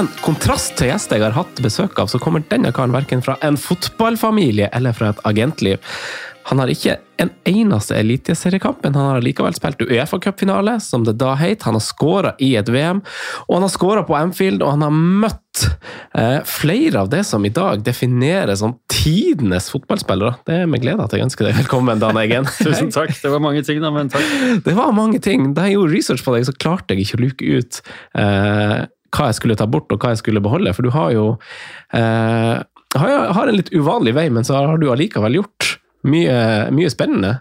En kontrast til gjester jeg har hatt besøk av, så kommer denne karen verken fra en fotballfamilie eller fra et agentliv. Han har ikke en eneste eliteseriekamp, men han har likevel spilt Uefa-cupfinale, som det da het. Han har skåra i et VM, og han har skåra på Amfield, og han har møtt eh, flere av det som i dag defineres som tidenes fotballspillere. Det er med glede at jeg ønsker deg velkommen, Dan Eggen. Tusen takk. Det var mange ting, da, men takk. Det var mange ting. Da jeg gjorde research på deg, så klarte jeg ikke å luke ut eh, hva jeg skulle ta bort, og hva jeg skulle beholde. For du har jo eh, har, har en litt uvanlig vei, men så har du allikevel gjort mye, mye spennende.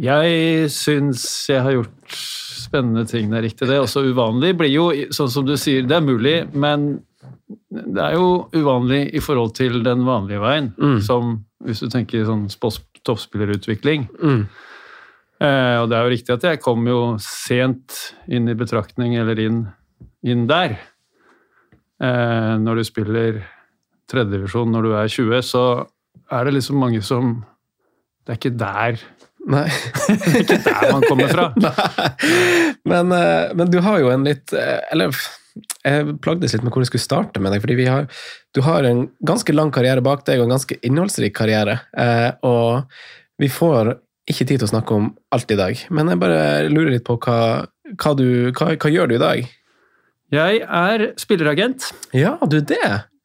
Jeg syns jeg har gjort spennende ting, det er riktig det. Også uvanlig blir jo, sånn som du sier, det er mulig, men det er jo uvanlig i forhold til den vanlige veien. Mm. Som hvis du tenker sånn toppspillerutvikling. Mm. Eh, og det er jo riktig at jeg kom jo sent inn i betraktning, eller inn, inn der. Eh, når du spiller tredjedivisjon når du er 20, så er det liksom mange som Det er ikke der, Nei. det er ikke der man kommer fra. Men, eh, men du har jo en litt eh, Eller jeg plagdes litt med hvor jeg skulle starte med deg. fordi vi har, Du har en ganske lang karriere bak deg, og en ganske innholdsrik karriere. eh, Og vi får ikke tid til å snakke om alt i dag. Men jeg bare lurer litt på hva, hva du Hva, hva gjør du i dag? Jeg er spilleragent. Ja, du det!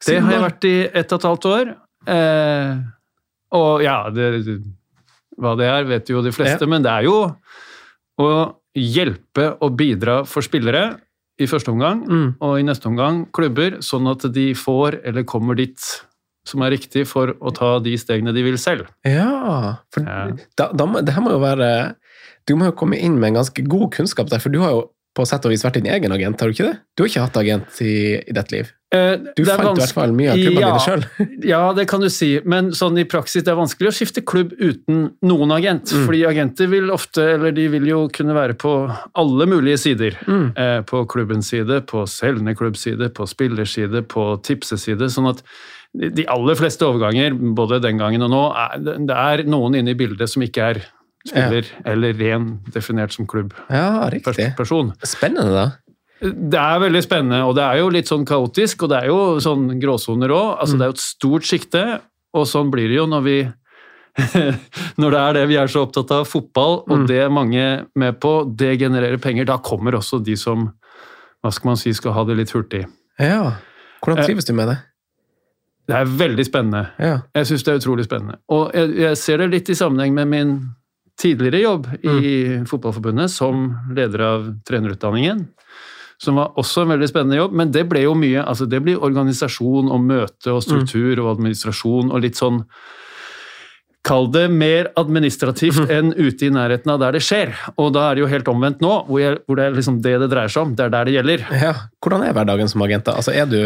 Det har jeg vært i ett og et halvt år. Eh, og ja, det, hva det er, vet jo de fleste, Ja. men det er jo å hjelpe og bidra for spillere i første omgang, Mm. og i neste omgang klubber, sånn at de får eller kommer dit som er riktig for å ta de stegene de vil selv. Ja, for Ja. Da, da, det her må jo være Du må jo komme inn med en ganske god kunnskap der, for du har jo på sett og vis vært din egen agent, har du ikke det? Du har ikke hatt agent i, i ditt liv. Eh, Du fant i hvert fall mye av klubbene Ja. dine sjøl. Ja, det kan du si, men sånn i praksis det er vanskelig å skifte klubb uten noen agent. Mm. Fordi agenter vil ofte, eller de vil jo kunne være på alle mulige sider. Mm. Eh, på klubbens side, på selgende klubbside, på spillerside, på tipseside. Sånn at de aller fleste overganger, både den gangen og nå, er, det er noen inne i bildet som ikke er spiller eller ren definert som Ja, riktig. Spennende, da. Det er veldig spennende, og det er jo litt sånn kaotisk, og det er jo sånn gråsoner òg. Altså, Mm. Det er jo et stort sikte, og sånn blir det jo når vi Når det er det vi er så opptatt av, fotball, og Mm. det er mange med på, det genererer penger. Da kommer også de som hva skal man si, skal ha det litt hurtig. Ja. Hvordan Eh. trives du med det? Det er veldig spennende. Ja. Jeg syns det er utrolig spennende. Og jeg, jeg ser det litt i sammenheng med min tidligere jobb i Fotballforbundet som leder av trenerutdanningen. Som var også en veldig spennende jobb, men det ble jo mye altså Det blir organisasjon og møte og struktur og administrasjon og litt sånn Kall det mer administrativt enn ute i nærheten av der det skjer. Og da er det jo helt omvendt nå, hvor, jeg, hvor det er liksom det det dreier seg om. Det er der det gjelder. ja. Hvordan er hverdagen som agent? da? Altså, er du,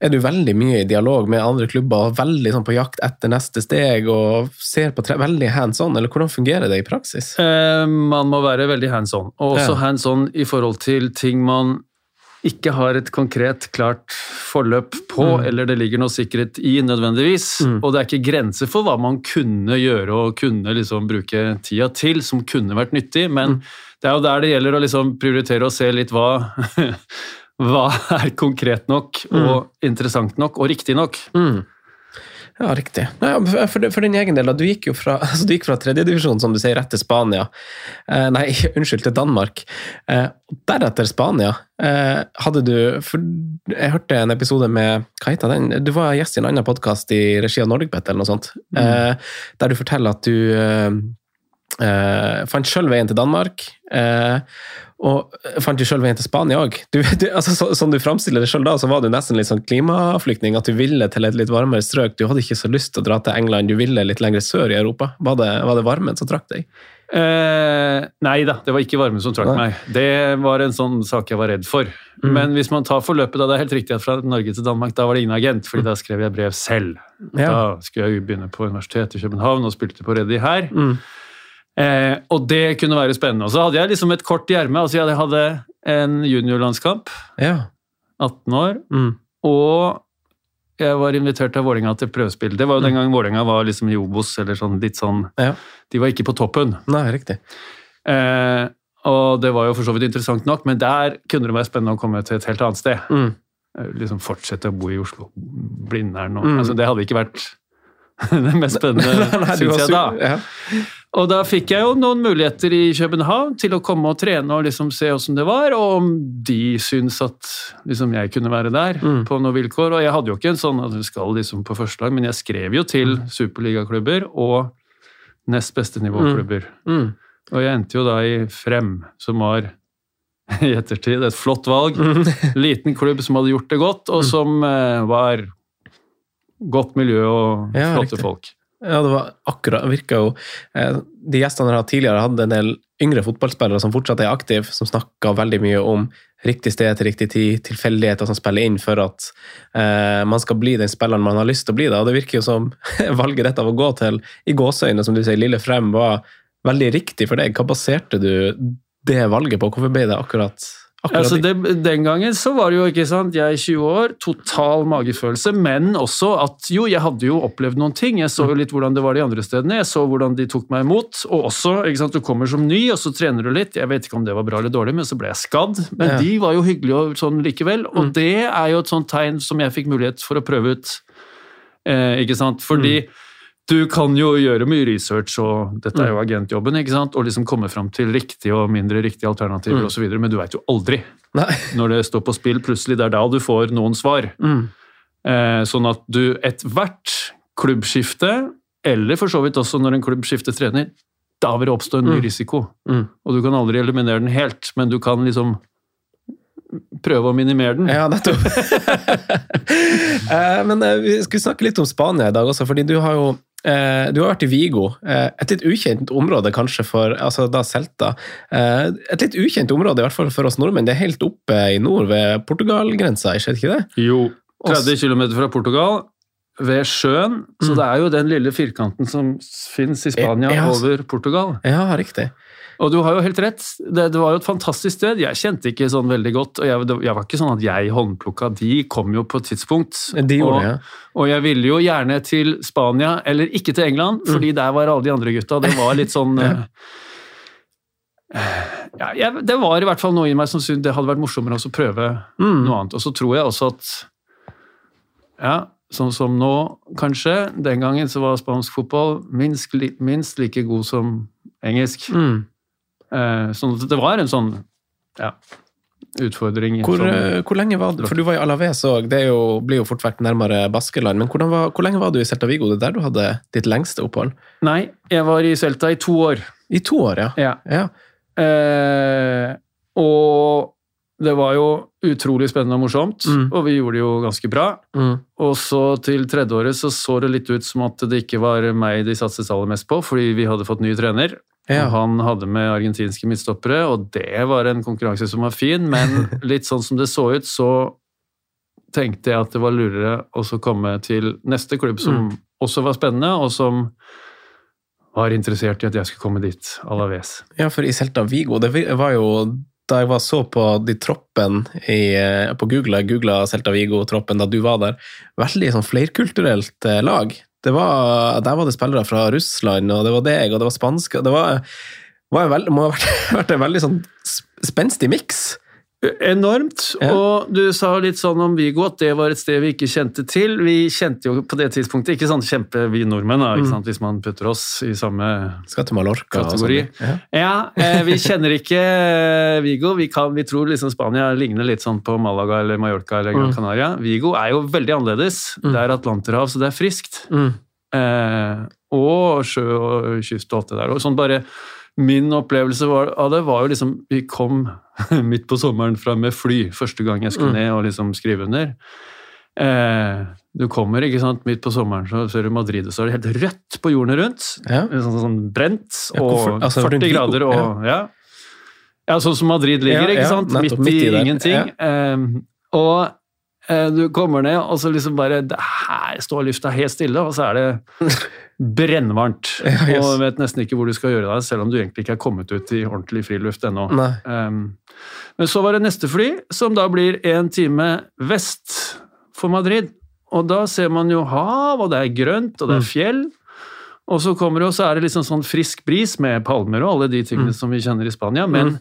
er du veldig mye i dialog med andre klubber veldig sånn på jakt etter neste steg og ser på tre veldig hands on, eller hvordan fungerer det i praksis? Eh, man må være veldig hands on, og også Ja. hands on i forhold til ting man ikke har et konkret, klart forløp på, Mm. eller det ligger noe sikkerhet i nødvendigvis. Mm. Og det er ikke grenser for hva man kunne gjøre og kunne liksom bruke tida til, som kunne vært nyttig, men Mm. det er jo der det gjelder å liksom prioritere og se litt hva hva er konkret nok og interessant nok og riktig nok? Mm. Ja, riktig. Nei, for, for din egen del, da, du gikk jo fra, altså, du gikk fra tredjedivisjon, som du sier, rett til Spania. Eh, nei, unnskyld, til Danmark. Eh, deretter Spania. Eh, hadde du For jeg hørte en episode med Hva heter den? Du var gjest i en annen podkast i regi av Norgebet, eller noe sånt, eh, der du forteller at du eh, eh, fant sjøl veien til Danmark. Uh, og fant jo sjøl veien til Spania òg. Altså, så, sånn du framstiller det sjøl da, så var du nesten litt sånn klimaflyktning. At du ville til et litt varmere strøk. Du hadde ikke så lyst til å dra til England, du ville litt lenger sør i Europa. Var det, var det varmen som trakk deg? Uh, nei da, det var ikke varmen som trakk meg. Det var en sånn sak jeg var redd for. Mm. Men hvis man tar forløpet, da det er helt riktig at fra Norge til Danmark, da var det ingen agent, fordi da skrev jeg brev selv. Ja. Da skulle jeg begynne på Universitetet i København og spilte på Reddy her. Mm. Eh, og det kunne være spennende. Og så hadde jeg liksom et kort i ermet. Altså jeg hadde en juniorlandskamp, Ja. 18 år, Mm. og jeg var invitert av Vålerenga til prøvespill. Det var jo den gangen Vålerenga var liksom i Obos, eller sånn litt sånn ja. De var ikke på toppen. Nei, riktig. Eh, og det var jo for så vidt interessant nok, men der kunne det være spennende å komme til et helt annet sted. Mm. eh, liksom fortsette å bo i Oslo. Blindern og Mm. altså, Det hadde ikke vært det mest spennende, syns jeg da. Ja. Og da fikk jeg jo noen muligheter i København til å komme og trene og liksom se åssen det var, og om de syntes at liksom jeg kunne være der Mm. på noen vilkår. Og jeg hadde jo ikke en sånn at du skal liksom på førstelag, men jeg skrev jo til superligaklubber og nest beste nivåklubber. Mm. Og jeg endte jo da i Frem, som var i ettertid et flott valg. Mm. Liten klubb som hadde gjort det godt, og som eh, var godt miljø og Ja, flotte riktig. folk. Ja, det var akkurat virka jo eh, De gjestene jeg har tidligere, hadde en del yngre fotballspillere som fortsatt er aktive, som snakka veldig mye om riktig sted til riktig tid, tilfeldigheter som spiller inn for at eh, man skal bli den spilleren man har lyst til å bli. Da. Og det virker jo som valget dette av å gå til i gåseøyne, som du sier, Lille Frem, var veldig riktig for deg. Hva baserte du det valget på? Hvorfor ble det akkurat Altså det, den gangen så var det jo, ikke sant, jeg er 20 år, total magefølelse, men også at jo, jeg hadde jo opplevd noen ting. Jeg så jo litt hvordan det var de andre stedene, jeg så hvordan de tok meg imot. Og også, ikke sant, du kommer som ny, og så trener du litt. Jeg vet ikke om det var bra eller dårlig, men så ble jeg skadd. Men Ja. de var jo hyggelige og sånn likevel, og Mm. det er jo et sånt tegn som jeg fikk mulighet for å prøve ut. Eh, ikke sant? Fordi Mm. Du kan jo gjøre mye research, og dette er jo agentjobben, ikke sant? og liksom komme fram til riktige og mindre riktige alternativer Mm. osv., men du veit jo aldri Nei. når det står på spill. Plutselig det er da du får noen svar. Mm. Eh, sånn at du ethvert klubbskifte, eller for så vidt også når en klubb skifter trener, da vil det oppstå en ny Mm. risiko. Mm. Og du kan aldri eliminere den helt, men du kan liksom prøve å minimere den. Ja, nettopp. Eh, Men eh, vi skulle snakke litt om Spania i dag også, fordi du har jo du har vært i Vigo, eh, et litt ukjent område kanskje for altså da Celta. Eh, Et litt ukjent område, i hvert fall for oss nordmenn. Det er helt oppe i nord ved Portugal-grensa, ikke det? Jo, 30 km fra Portugal, ved sjøen. Så Mm. det er jo den lille firkanten som fins i Spania Ja, altså. over Portugal. Ja, riktig. Og du har jo helt rett, det, det var jo et fantastisk sted. Jeg kjente ikke sånn veldig godt, og jeg, det, jeg var ikke sånn at jeg håndplukka. De kom jo på et tidspunkt. De gjorde og, ja. og jeg ville jo gjerne til Spania, eller ikke til England, fordi der var alle de andre gutta. Det var litt sånn Mm. Ja. eh, ja, jeg, Det var i hvert fall noe i meg som syntes det hadde vært morsommere å prøve Mm. noe annet. Og så tror jeg også at Ja, sånn som nå, kanskje. Den gangen så var spansk fotball minst, minst like god som engelsk. Mm. Eh, at det var en sånn ja, utfordring. Hvor, som- eh, hvor lenge var du For du var i Alaves òg, det jo, blir jo fort vekk nærmere Baskeland. Men var, hvor lenge var du i Celta Vigo? Det er der du hadde ditt lengste opphold? Nei, jeg var i Celta i to år. I to år, ja. Ja. ja. Eh, og det var jo utrolig spennende og morsomt, Mm. og vi gjorde det jo ganske bra. Mm. Og så til tredjeåret så så det litt ut som at det ikke var meg de satset aller mest på, fordi vi hadde fått ny trener. Ja. Han hadde med argentinske midtstoppere, og det var en konkurranse som var fin, men litt sånn som det så ut, så tenkte jeg at det var lurere å så komme til neste klubb som Mm. også var spennende, og som var interessert i at jeg skulle komme dit, Alaves. Ja, for i Celta Vigo, det var jo da jeg var så på de troppen eh, på Google, jeg googla Celta Vigo-troppen da du var der, veldig sånn flerkulturelt eh, lag. Var, der var det spillere fra Russland, og det var deg, og det var spansk. Det var, var veld, må ha vært, vært en veldig sånn sp- spenstig miks. Enormt. Ja. Og du sa litt sånn om Vigo at det var et sted vi ikke kjente til. Vi kjente jo på det tidspunktet ikke sånn kjempe vi nordmenn, da, Mm. hvis man putter oss i samme Skal til Mallorca Kategori. Ja. Ja, eh, vi kjenner ikke eh, Vigo. Vi, kan, vi tror liksom Spania ligner litt sånn på Malaga eller Mallorca eller Gran Mm. Canaria. Vigo er jo veldig annerledes. Mm. Det er Atlanterhav, så det er friskt. Mm. Eh, og sjø og kyst og alt det der. Og sånn bare Min opplevelse var, av det var jo liksom Vi kom midt på sommeren fra med fly første gang jeg skulle Mm. ned og liksom skrive under. Eh, du kommer ikke sant, midt på sommeren, så ser du Madrid, og så er det helt rødt på jordene rundt. Ja. Sånn, sånn brent, Ja, og altså, 40 grader og ja. ja. sånn som Madrid ligger, ikke sant? Midt, i ingenting. Eh, og du kommer ned, og så liksom bare Her står lufta helt stille, og så er det brennvarmt. Ja, yes. Og vet nesten ikke hvor du skal gjøre deg, selv om du egentlig ikke er kommet ut i ordentlig friluft ennå. Um, men så var det neste fly, som da blir en time vest for Madrid. Og da ser man jo hav, og det er grønt, og det Mm. er fjell. Og så kommer det, og så er det liksom sånn frisk bris med palmer og alle de tingene Mm. som vi kjenner i Spania. Men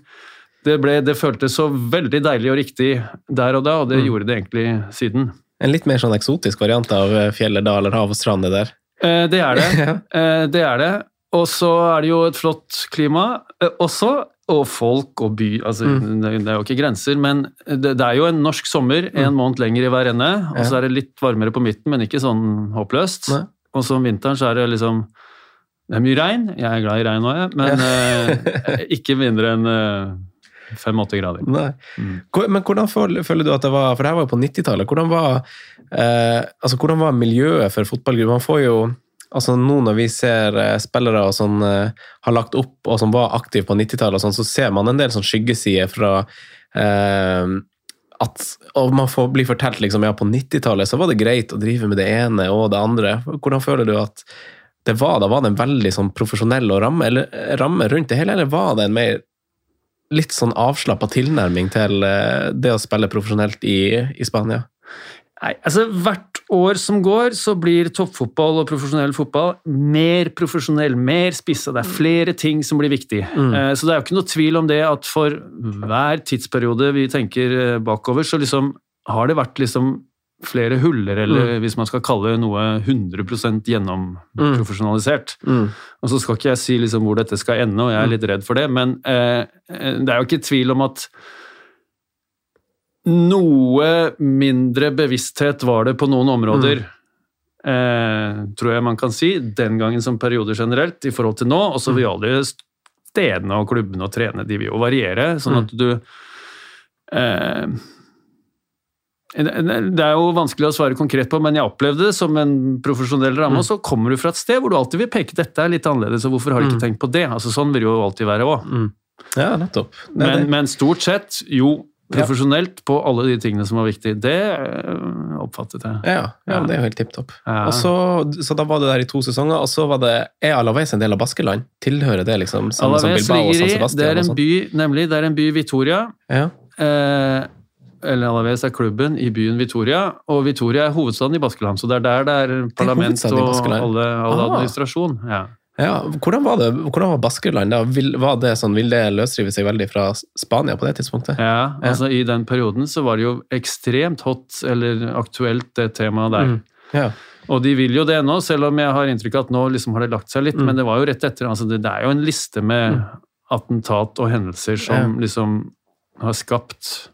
Det, ble, det føltes så veldig deilig og riktig der og da, og det Mm. gjorde det egentlig siden. En litt mer sånn eksotisk variant av eh, fjellet, daler, hav og strand, det der. Eh, det er det. Eh, det er det. Og så er det jo et flott klima eh, også. Og folk og by altså, Mm. det, det er jo ikke grenser, men det, det er jo en norsk sommer, en måned lenger i hver ende. Og så er det litt varmere på midten, men ikke sånn håpløst. Nei. Og så om vinteren så er det liksom Det er mye regn. Jeg er glad i regn òg, jeg. Men eh, ikke mindre enn fem-åtte grader. Nei. Mm. Men hvordan føler, du at det var For det her var jo på 90-tallet. Hvordan, var, eh, altså, hvordan var miljøet for fotballgruppen? Man får jo altså Nå når vi ser eh, spillere som eh, har lagt opp og som var aktive på 90-tallet, sånn, så ser man en del sånn skyggesider fra eh, at og Man får bli fortalt liksom, ja, på 90-tallet så var det greit å drive med det ene og det andre. Hvordan føler du at det var da? Var det en veldig sånn profesjonell ramme, eller, ramme rundt det hele, eller var det en mer litt sånn avslappa tilnærming til eh, det å spille profesjonelt i, i Spania? Nei, altså Hvert år som går, så blir toppfotball og profesjonell fotball mer profesjonell, mer spissa. Det er flere ting som blir viktig. Mm. Eh, Så det er jo ikke noe tvil om det at for hver tidsperiode vi tenker eh, bakover, så liksom har det vært liksom flere huller, eller hvis man skal kalle noe 100 gjennomprofesjonalisert. Mm. Og så skal ikke jeg si liksom hvor dette skal ende, og jeg er litt redd for det, men eh, det er jo ikke tvil om at noe mindre bevissthet var det på noen områder, eh, tror jeg man kan si, den gangen som perioder generelt, i forhold til nå. Og så vil alle stedene og klubbene og trene, de vil jo variere, sånn at du eh, det er jo vanskelig å svare konkret på, men jeg opplevde det som en profesjonell ramme. Og så kommer du fra et sted hvor du alltid vil peke dette er litt annerledes, og hvorfor har du ikke tenkt på det? Altså Sånn vil det jo alltid være òg. Mm. Ja, nettopp. Men, men stort sett, jo, profesjonelt på alle de tingene som var viktige. Det øh, oppfattet jeg. Ja, ja, det er jo helt tipp topp. Ja. Så, så da var du der i to sesonger, og så var det Er Alaves en del av Baskeland? Tilhører det liksom samme som Alaves Bilbao og San i Det er en by, nemlig, det er en by Vitoria. Ja. Eh, eller Alaves er klubben i byen Vitoria, og Vitoria er hovedstaden i Baskeland. Så det er der det er parlament det er og alle, alle, Ah. administrasjon. Ja. ja. Hvordan var det? Hvordan var Baskeland da? Var det sånn, vil det løsrive seg veldig fra Spania på det tidspunktet? Ja, altså I den perioden så var det jo ekstremt hot, eller aktuelt, det temaet der. Mm. Ja. Og de vil jo det nå, selv om jeg har inntrykk av at nå liksom har det lagt seg litt. Mm. Men det var jo rett etter. altså Det, det er jo en liste med attentat og hendelser som liksom har skapt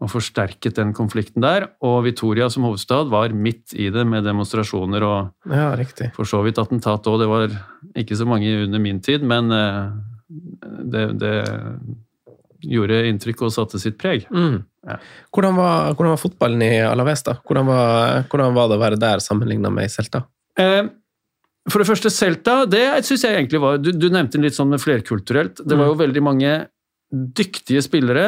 og forsterket den konflikten der. Og Vitoria som hovedstad var midt i det med demonstrasjoner og ja, for så vidt attentat òg. Det var ikke så mange under min tid, men eh, det, det gjorde inntrykk og satte sitt preg. Mm. Ja. Hvordan, var, hvordan var fotballen i Alaves, da? Hvordan var, hvordan var det å være der sammenligna med i Celta? Eh, For det første, Celta, det synes jeg egentlig var Du, du nevnte litt sånn med flerkulturelt. Det var jo veldig mange dyktige spillere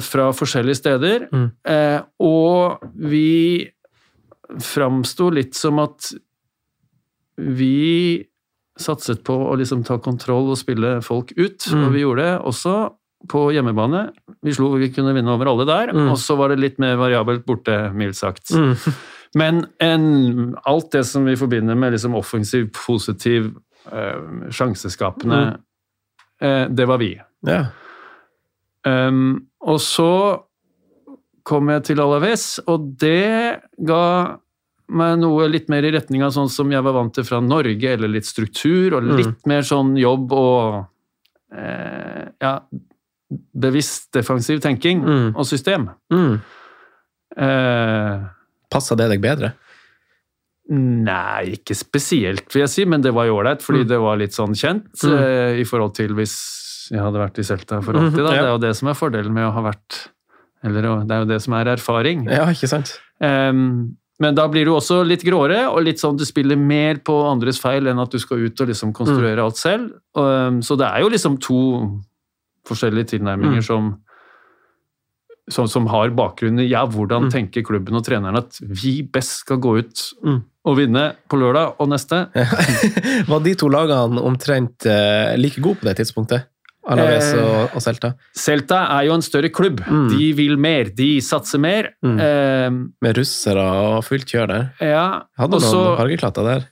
fra forskjellige steder. Mm. Eh, og vi framsto litt som at vi satset på å liksom ta kontroll og spille folk ut, Mm. og vi gjorde det også på hjemmebane. Vi slo, vi kunne vinne over alle der, Mm. og så var det litt mer variabelt borte, mildt sagt. Mm. Men en, alt det som vi forbinder med liksom offensiv, positiv, eh, sjanseskapende, eh, det var vi. Ja. Um, og så kom jeg til Alaves, og det ga meg noe litt mer i retning av sånn som jeg var vant til fra Norge, eller litt struktur, og litt mer sånn jobb og eh, ja, bevisst defensiv tenking Mm. og system. Mm. Eh, Passa det deg bedre? Nei, ikke spesielt, vil jeg si, men det var jo ålreit, fordi Mm. det var litt sånn kjent Mm. eh, i forhold til hvis jeg hadde vært i Celta for alltid. Da. Mhm. Det er jo det som er fordelen med å ha vært Eller det er jo det som er erfaring. Ja, ikke sant? Um, men da blir du også litt gråere, og litt sånn du spiller mer på andres feil enn at du skal ut og liksom konstruere alt selv. Um, så det er jo liksom to forskjellige tilnærminger Mm. som som, som har bakgrunn i ja, hvordan Mm. tenker klubben og treneren at vi best skal gå ut Mm. og vinne på lørdag og neste. Var de to lagene omtrent eh, like gode på det tidspunktet? Alaves Eh, og, og Celta? Celta er jo en større klubb. Mm. De vil mer, de satser mer. Mm. Eh, Med russere og fullt kjør der? ja, Hadde noen fargeklatter der?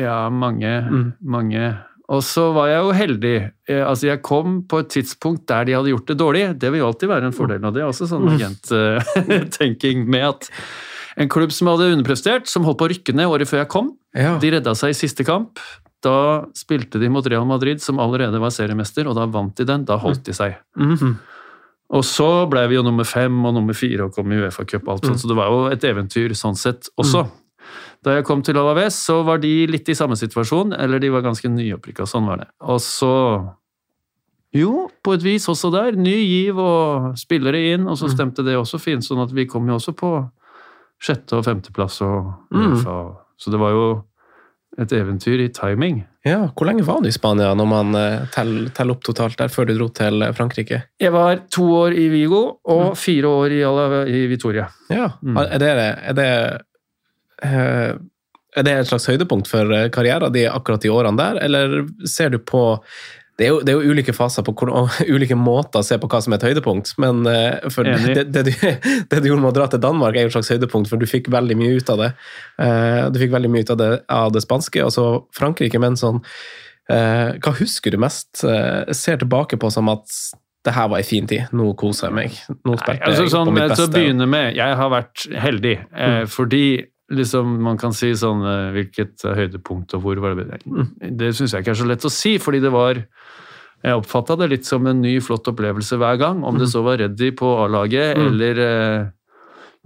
Ja, mange, Mm. mange. Og så var jeg jo heldig. Eh, Altså, jeg kom på et tidspunkt der de hadde gjort det dårlig. Det vil jo alltid være en fordel, og det er også sånn agenttenking med at en klubb som hadde underprestert, som holdt på å rykke ned året før jeg kom, Ja. de redda seg i siste kamp. Da spilte de mot Real Madrid, som allerede var seriemester, og da vant de den. Da holdt de seg. Mhm. Og så ble vi jo nummer fem og nummer fire og kom i Uefa-cup og alt sånt, så det var jo et eventyr sånn sett også. Da jeg kom til Alaves, så var de litt i samme situasjon, eller de var ganske nyopprykka, sånn var det. Og så Jo, på et vis også der. Ny giv og spillere inn, og så stemte det også fint, sånn at vi kom jo også på sjette- og femteplass og Mm. Så det var jo et eventyr i timing. ja. Hvor lenge var du i Spania når man eh, teller tell opp totalt der, før du dro til eh, Frankrike? Jeg var to år i Vigo og fire år i, i Vitoria. Ja. Mm. Er det, er det eh, er det et slags høydepunkt for karrieren din akkurat de årene der, eller ser du på det er, jo, det er jo ulike faser på hvordan, ulike måter å se på hva som er et høydepunkt, men eh, for det, det, du, det du gjorde med å dra til Danmark, er jo et slags høydepunkt, for du fikk veldig mye ut av det. Eh, Du fikk veldig mye ut av det, av det spanske, og så Frankrike, men sånn eh, Hva husker du mest? Ser tilbake på som at det her var ei en fin tid, nå koser jeg meg. Nå spilte jeg altså, jeg sånn, på mitt Til å begynner begynne med, jeg har vært heldig. mm. fordi liksom, man kan si sånn eh, Hvilket eh, høydepunkt og hvor var det Det syns jeg ikke er så lett å si, fordi det var Jeg oppfatta det litt som en ny, flott opplevelse hver gang. Om det så var Reddy på A-laget, Mm. eller eh,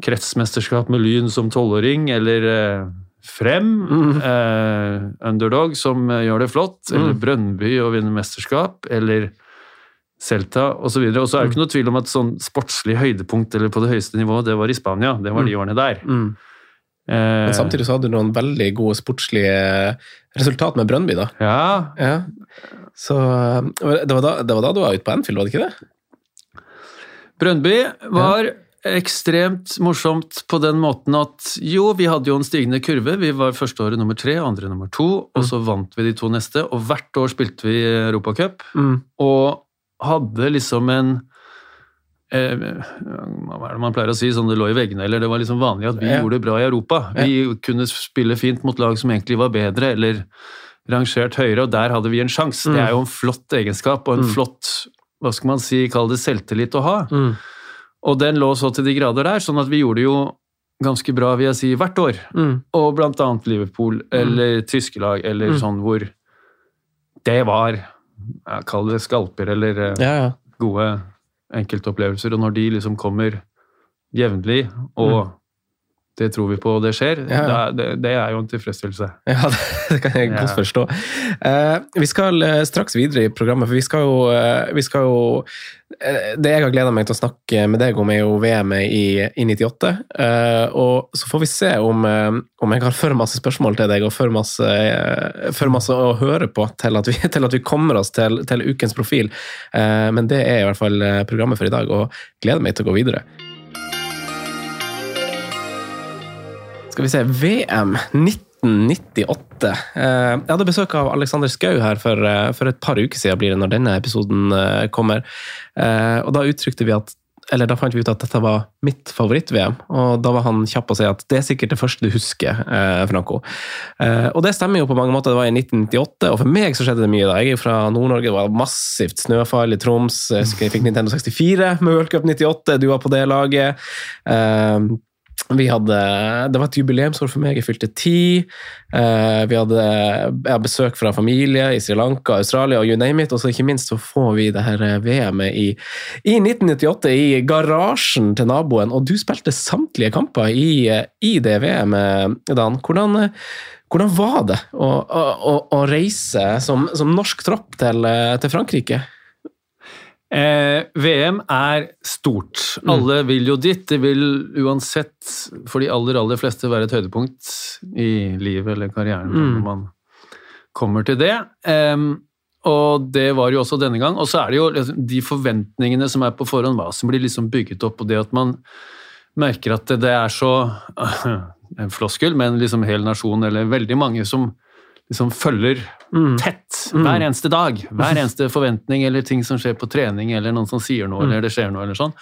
kretsmesterskap med Lyn som tolvåring, eller eh, Frem, Mm. eh, underdog, som eh, gjør det flott, eller Mm. Brønnby og vinner mesterskap, eller Celta osv. Og så er det ikke noe tvil om at sånn sportslig høydepunkt eller på det høyeste nivået, det var i Spania. Det var de årene der. Mm. Eh, Men samtidig så hadde du noen veldig gode sportslige resultat med Brønnby, da. Ja, Ja. Så det var, da, det var da du var ute på Anfield, var det ikke det? Brøndby var ekstremt morsomt på den måten at jo, vi hadde jo en stigende kurve. Vi var første året nummer tre, andre nummer to, og så vant vi de to neste. Og hvert år spilte vi Europacup, Mm. og hadde liksom en eh, Hva er det man pleier å si? Sånn det lå i veggene, eller det var liksom vanlig at vi Ja. gjorde det bra i Europa. Vi kunne spille fint mot lag som egentlig var bedre, eller rangert høyere, og der hadde vi en sjanse. Det er jo en flott egenskap, og en flott hva skal man si, kall det selvtillit å ha. Mm. Og den lå så til de grader der, sånn at vi gjorde det jo ganske bra, vil jeg si, hvert år. Mm. Og blant annet Liverpool, eller tyske lag, eller Mm. sånn hvor det var, kall det skalper, eller eh, Ja, ja. gode enkeltopplevelser. Og når de liksom kommer jevnlig, og det tror vi på, og det skjer. Ja, ja. Det, det, er jo en tilfredsstillelse. Ja, det kan jeg godt forstå. Eh, vi skal eh, straks videre i programmet, for vi skal jo, eh, vi skal jo Det jeg har gleda meg til å snakke med deg om, er jo VM i, i 98. Eh, og så får vi se om, om jeg har for masse spørsmål til deg og for masse, for masse å høre på til at vi, til at vi kommer oss til, til ukens profil. Men det er i hvert fall programmet for i dag, og gleder meg til å gå videre. Skal vi se VM 1998. Eh, Jeg hadde besøk av Alexander Skau her for, eh, for et par uker siden, blir det når denne episoden eh, kommer. Og da uttrykte vi at eller da fant vi ut at dette var mitt favoritt-VM, og da var han kjapp å si at det er sikkert det første du husker, eh, Franco. Eh, og det stemmer jo på mange måter, det var i 1998, og for meg så skjedde det mye da. Jeg er jo fra Nord-Norge, det var massivt snøfall i Troms, jeg fikk Nintendo 64 med World Cup 98, du var på det laget. Eh, vi hadde, det var et jubileumsår for meg, jeg fylte ti. Uh, vi hadde ja, besøk fra familie i Sri Lanka, Australia og you name it. Og så ikke minst så får vi det her VM-et i, i 1998 i garasjen til naboen. Og du spilte samtlige kamper i, i det VM-et, Dan. Hvordan, hvordan var det å, å, å reise som, som norsk tropp til, til Frankrike? Eh, VM er stort. Mm. Alle vil jo dit. Det vil uansett for de aller, aller fleste være et høydepunkt i livet eller karrieren Mm. når man kommer til det. Eh, og det var jo også denne gang. Og så er det jo liksom de forventningene som er på forhånd, hva som blir liksom bygget opp, og det at man merker at det, det er så En floskel, men liksom hel nasjon, eller veldig mange som liksom følger Mm. tett hver eneste dag. Hver eneste forventning eller ting som skjer på trening, eller noen som sier noe, eller det skjer noe, eller sånn.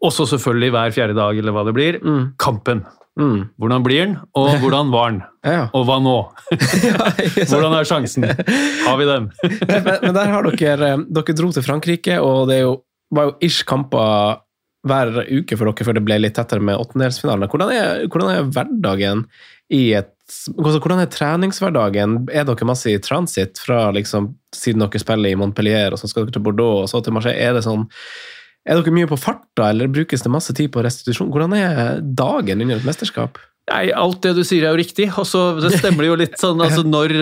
Også selvfølgelig hver fjerde dag, eller hva det blir. Mm. Kampen. Mm. Hvordan blir den, og hvordan var den? Ja. Og hva nå? Ja? Hvordan er sjansen? Har vi dem? men, men der har dere Dere dro til Frankrike, og det jo, var jo ish kamper hver uke for dere før det ble litt tettere med åttendelsfinalene. Hvordan hvordan er hverdagen i et altså, Hvordan er treningshverdagen? Er dere masse i transit fra liksom, siden dere spiller i Montpellier, og så skal dere til Bordeaux, og så til Marseille? Er det sånn er dere mye på farta, eller brukes det masse tid på restitusjon? Hvordan er dagen under et mesterskap? Nei, alt det du sier er jo riktig, og så det stemmer jo litt sånn altså når,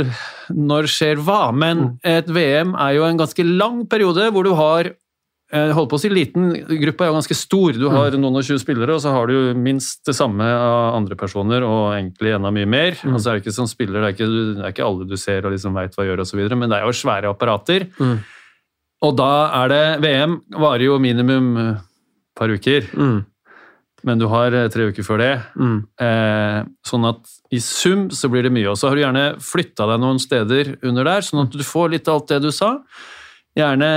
når skjer hva? Men et VM er jo en ganske lang periode hvor du har eh, holder på å si liten, gruppa er jo ganske stor. Du har noen og tjue spillere, og så har du minst det samme av andre personer, og egentlig enda mye mer. Mm. Altså så er det ikke som spiller, det er ikke, det er ikke alle du ser og liksom veit hva gjør osv., men det er jo svære apparater. Mm. Og da er det VM varer jo minimum et par uker, Mm. men du har eh, tre uker før det. Mm. Eh, sånn at i sum så blir det mye. Og så har du gjerne flytta deg noen steder under der, sånn at du får litt av alt det du sa. Gjerne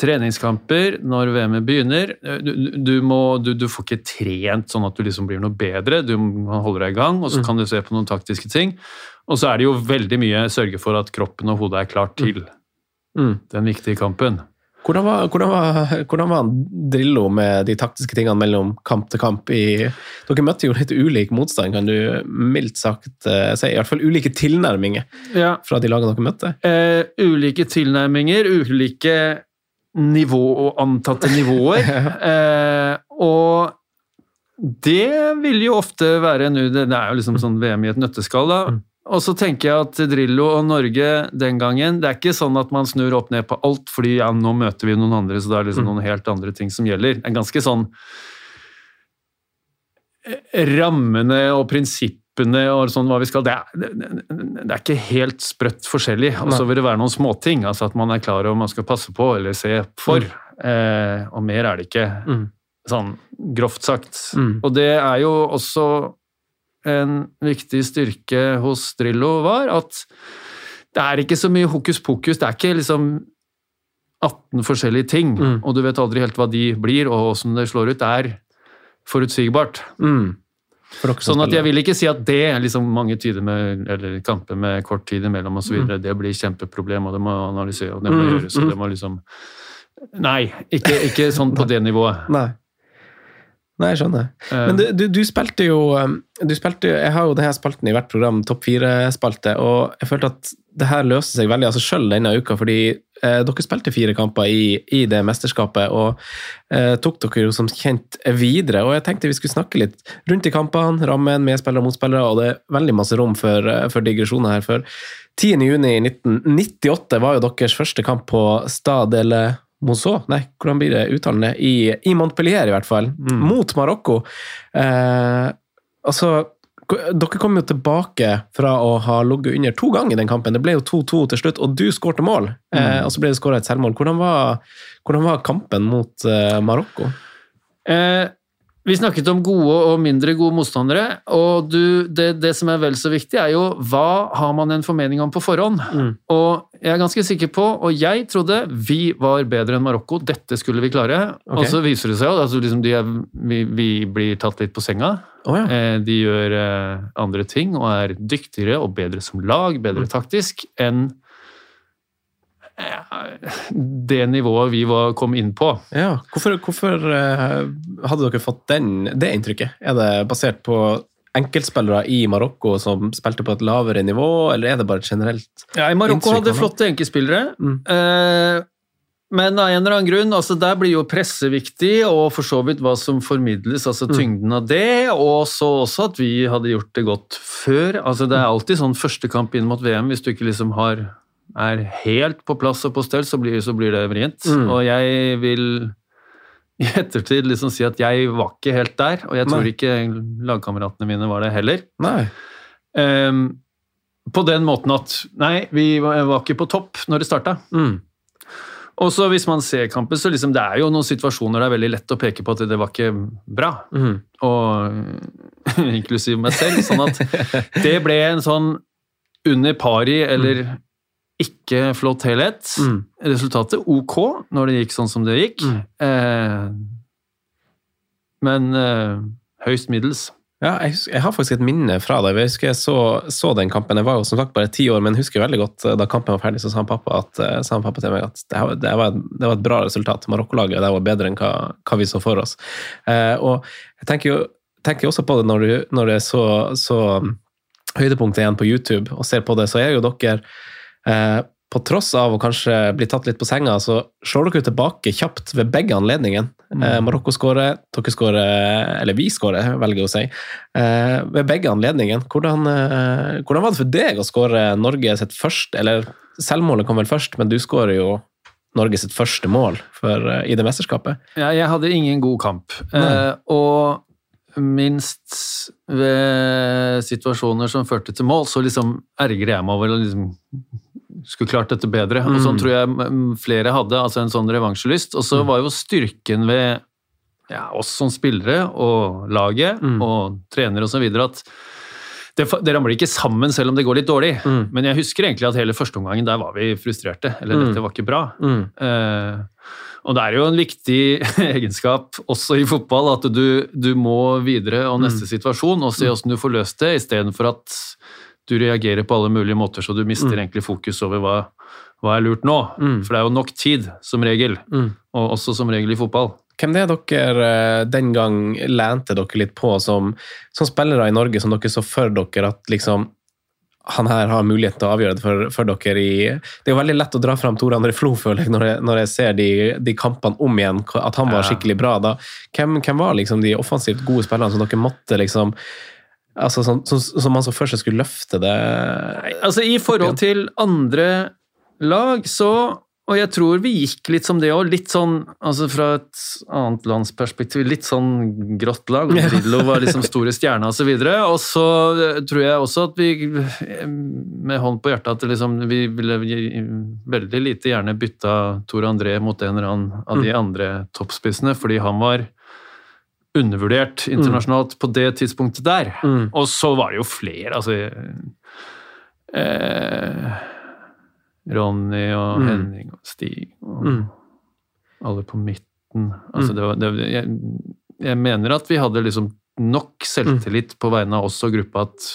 treningskamper når VM-et begynner. Du, du, må, du, du får ikke trent sånn at du liksom blir noe bedre. Du må holde deg i gang, og så kan du se på noen taktiske ting. Og så er det jo veldig mye sørge for at kroppen og hodet er klart til Mm. den viktige kampen. Hvordan var, hvordan, var, hvordan var Drillo med de taktiske tingene mellom kamp til kamp? I, dere møtte jo litt ulik motstand, kan du mildt sagt uh, si. I hvert fall ulike tilnærminger Ja. fra de lagene dere møtte. Eh, ulike tilnærminger, ulike nivå og antatte nivåer. eh, og det vil jo ofte være nå Det er jo liksom sånn VM i et nøtteskall, da. Og så tenker jeg at Drillo og Norge den gangen Det er ikke sånn at man snur opp ned på alt fordi ja, nå møter vi noen andre, så det er liksom noen helt andre ting som gjelder. Det er ganske sånn eh, Rammene og prinsippene og sånn hva vi skal Det er, det, er ikke helt sprøtt forskjellig. Og så vil det være noen småting. Altså at man er klar over man skal passe på eller se for. Eh, og mer er det ikke. Mm. Sånn grovt sagt. Mm. Og det er jo også en viktig styrke hos Drillo var at det er ikke så mye hokus pokus. Det er ikke liksom 18 forskjellige ting, Mm. og du vet aldri helt hva de blir og åssen det slår ut. Det er forutsigbart. Mm. Sånn at jeg vil ikke si at det liksom mange tider med, eller kamper med kort tid imellom osv. videre Det blir kjempeproblem, og det må analysere, og det må Mm, gjøres, og mm. det må liksom Nei, ikke, ikke sånn på det nivået. Nei. Nei, jeg skjønner. Eh, Men du, du, du spilte jo um, du spilte, Jeg har jo denne spalten i hvert program, Topp fire-spalte, og jeg følte at det her løste seg veldig av seg sjøl denne uka, fordi eh, dere spilte fire kamper i, i det mesterskapet, og eh, tok dere jo som kjent videre. Og jeg tenkte vi skulle snakke litt rundt i kampene, rammen, medspillere og motspillere, og det er veldig masse rom for, eh, for digresjoner her. For 10.6.1998 var jo deres første kamp på Stade Monceau, nei, hvordan blir det uttalende? I, I Montpellier, i hvert fall. Mot Marokko. Eh, altså, dere kom jo tilbake fra å ha ligget under to ganger i den kampen. Det ble jo 2-2 til slutt, og du skårte mål. Eh, og så ble det skåra et selvmål. Hvordan var, hvordan var kampen mot eh, Marokko? Eh, vi snakket om gode og mindre gode motstandere, og du, det, det som er vel så viktig, er jo hva har man en formening om på forhånd? Mm. Og jeg er ganske sikker på, og jeg trodde vi var bedre enn Marokko, dette skulle vi klare. Okay. Og så viser det seg jo altså liksom er, vi, vi blir tatt litt på senga. Oh, ja. Eh, de gjør eh, andre ting og er dyktigere og bedre som lag, Mm. bedre taktisk, enn det nivået vi var, kom inn på. ja. Hvorfor, hvorfor eh, hadde dere fått den, det inntrykket? Er det basert på enkeltspillere i Marokko som spilte på et lavere nivå, eller er det bare et generelt Ja, i Marokko Inntrykk hadde de flotte enkeltspillere. Mm. Eh, men av en eller annen grunn, altså der blir jo presse viktig, og for så vidt hva som formidles, altså Mm. tyngden av det, og så også at vi hadde gjort det godt før. Altså Det er alltid sånn første kamp inn mot VM, hvis du ikke liksom har er helt på plass og på stell, så blir, så blir det vrient. Mm. Og jeg vil i ettertid liksom si at jeg var ikke helt der, og jeg tror Nei. ikke lagkameratene mine var det heller. Nei. Um, på den måten at nei, vi var ikke på topp når det starta. Mm. Og så hvis man ser kampen, så liksom, det er jo noen situasjoner det er veldig lett å peke på at det var ikke bra. Mm. Og inklusiv meg selv. Sånn at det ble en sånn under pari eller ikke flott helhet. Mm. Resultatet ok når det gikk sånn som det gikk. Mm. Eh, men eh, høyst middels. Ja, jeg, husker, jeg, har faktisk et minne fra deg. Jeg husker jeg så, så, den kampen. Jeg var jo som sagt bare ti år, men jeg husker veldig godt da kampen var ferdig, så sa han pappa, at, sa han pappa til meg at det, det, var, det var, et bra resultat. Marokko-laget var bedre enn hva, hva, vi så for oss. Eh, og jeg tenker jo tenker også på det når, du, når det er så, så høydepunktet igjen på YouTube, og ser på det, så er jo dere eh, på tross av å kanskje bli tatt litt på senga, så slår dere tilbake kjapt ved begge anledningene. Mm. Eh, Marokko skårer, dere skårer, eller vi skårer, velger å si, eh, ved begge anledningene. Hvordan, eh, hvordan, var det for deg å skåre Norge sitt første, eller selvmålet kom vel først, men du skårer jo Norge sitt første mål for, eh, i det mesterskapet? Ja, jeg hadde ingen god kamp. Eh, og minst ved situasjoner som førte til mål, så liksom ergrer jeg meg over å liksom skulle klart dette bedre. Og sånn mm. tror jeg flere hadde, altså en sånn revansjelyst. Og så mm. var jo styrken ved ja, oss som spillere og laget mm. og trenere osv. at det, det, ramler ikke sammen selv om det går litt dårlig. Mm. Men jeg husker egentlig at hele førsteomgangen der var vi frustrerte. Eller mm. dette var ikke bra. Eh, og det er jo en viktig egenskap også i fotball at du, du må videre og neste situasjon og se åssen du får løst det, istedenfor at du reagerer på alle mulige måter, så du mister mm. egentlig fokus over hva, hva er lurt nå. Mm. For det er jo nok tid, som regel, mm. og også som regel i fotball. Hvem det er dere eh, den gang lente dere litt på som, som spillere i Norge, som dere så for dere at liksom han her har mulighet til å avgjøre det for, for, dere i Det er jo veldig lett å dra fram Tore André Flo, føler jeg, når jeg, når jeg ser de, de, kampene om igjen, at han var skikkelig bra. da. Hvem, hvem var liksom de offensivt gode spillerne som dere måtte liksom Altså, som, som, som man så først skulle løfte det Nei, Altså, I forhold til andre lag, så Og jeg tror vi gikk litt som det òg, litt sånn altså fra et annet lands perspektiv, litt sånn grått lag. og Drillo var liksom store stjerna osv. Og, så og så tror jeg også at vi, med hånd på hjertet, at liksom, vi ville veldig lite gjerne bytta Tor André mot en eller annen av de mm. andre toppspissene, fordi han var undervurdert internasjonalt mm. på det tidspunktet der. Mm. Og så var det jo flere, altså eh, Ronny og mm. Henning og Stig og mm. alle på midten. Altså mm. det var, det, jeg, jeg, mener at vi hadde liksom nok selvtillit på vegne av oss og gruppa at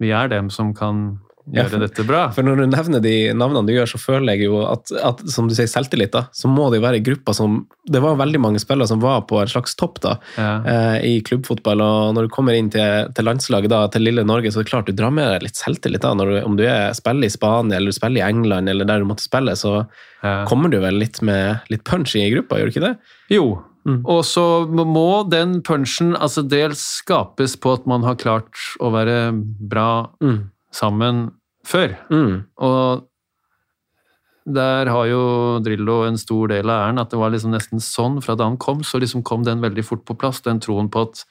vi er dem som kan gjøre dette bra. For når du nevner de navnene du gjør, så føler jeg jo at, at som du sier, selvtillit, da, så må det jo være grupper som Det var veldig mange spillere som var på en slags topp da, ja. eh, i klubbfotball, og når du kommer inn til, til, landslaget, da, til lille Norge, så er det klart du drar med deg litt selvtillit. da, du, Om du er, spiller i Spania eller du spiller i England, eller der du måtte spille, så ja. kommer du vel litt med litt punch i gruppa, gjør du ikke det? Jo, Mm. Og så må den punchen altså dels skapes på at man har klart å være bra mm. Sammen før. Mm. Og der har jo Drillo en stor del av æren, at det var liksom nesten sånn. Fra da han kom, så liksom kom den veldig fort på plass, den troen på at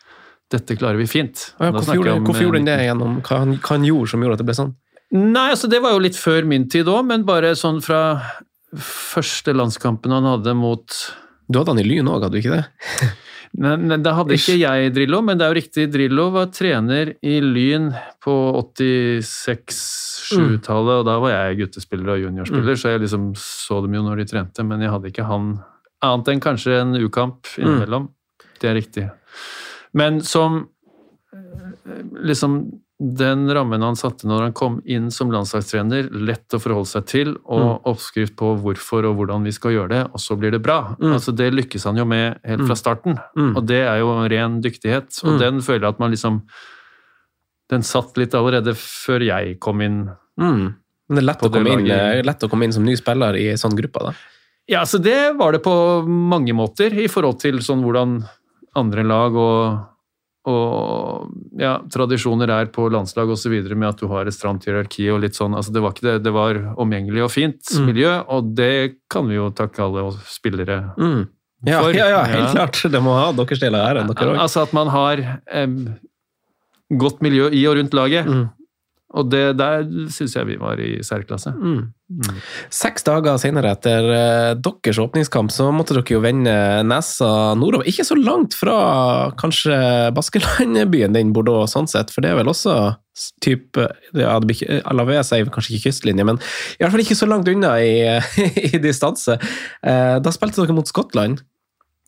dette klarer vi fint. Ja, hvorfor gjorde, hvorfor gjorde han det gjennom hva han, hva han, gjorde som gjorde at det ble sånn? Nei, altså Det var jo litt før min tid òg, men bare sånn fra første landskampen han hadde mot Du hadde han i Lyn òg, hadde du ikke det? Men, men det hadde ikke jeg Drillo, men det er jo riktig. Drillo var trener i Lyn på 86-7-tallet, mm. og da var jeg guttespiller og juniorspiller, mm. så jeg liksom så dem jo når de trente, men jeg hadde ikke han annet enn kanskje en U-kamp innimellom. Mm. Det er riktig. Men som liksom den rammen han satte når han kom inn som landslagstrener, lett å forholde seg til, og mm. oppskrift på hvorfor og hvordan vi skal gjøre det, og så blir det bra. Mm. Altså Det lykkes han jo med helt fra mm. starten, mm. og det er jo ren dyktighet. Og mm. den føler jeg at man liksom Den satt litt allerede før jeg kom inn. Mm. Men det er lett å, inn, lett å, komme inn, som ny spiller i sånn gruppe, da? Ja, så det var det på mange måter, i forhold til sånn hvordan andre lag og og ja, tradisjoner er på landslag osv. med at du har et stramt hierarki og litt sånn. altså Det var ikke det, det var omgjengelig og fint mm. miljø, og det kan vi jo takke alle spillere mm. ja, for. Ja, ja, helt ja. klart. Det må ha deres del av æren, dere. Altså at man har eh, godt miljø i og rundt laget. Mm. Og det, der syns jeg vi var i særklasse. Mm. Mm. Seks dager senere, etter uh, deres åpningskamp, så måtte dere jo vende nesa nordover. Ikke så langt fra kanskje Baskelandbyen din, Bordeaux, sånn sett, for det er vel også type ja, Alaves er kanskje ikke kystlinje, men i hvert fall ikke så langt unna i, i distanse. Uh, da spilte dere mot Skottland.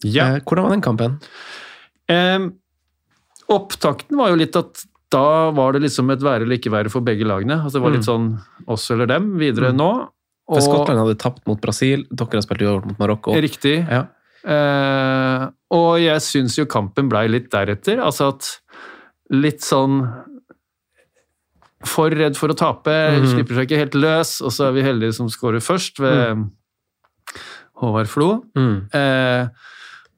Ja. Uh, hvordan var den kampen? Eh, Opptakten var jo litt at da var det liksom et være eller ikke være for begge lagene. Altså det var litt sånn oss eller dem videre nå. For Skottland hadde tapt mot Brasil, dere har spilt uavgjort mot Marokko. Riktig. Ja. Eh, og jeg syns jo kampen blei litt deretter. Altså at litt sånn For redd for å tape, Mhm. slipper seg ikke helt løs, og så er vi heldige som scorer først, ved Håvard Flo. Mm. Eh,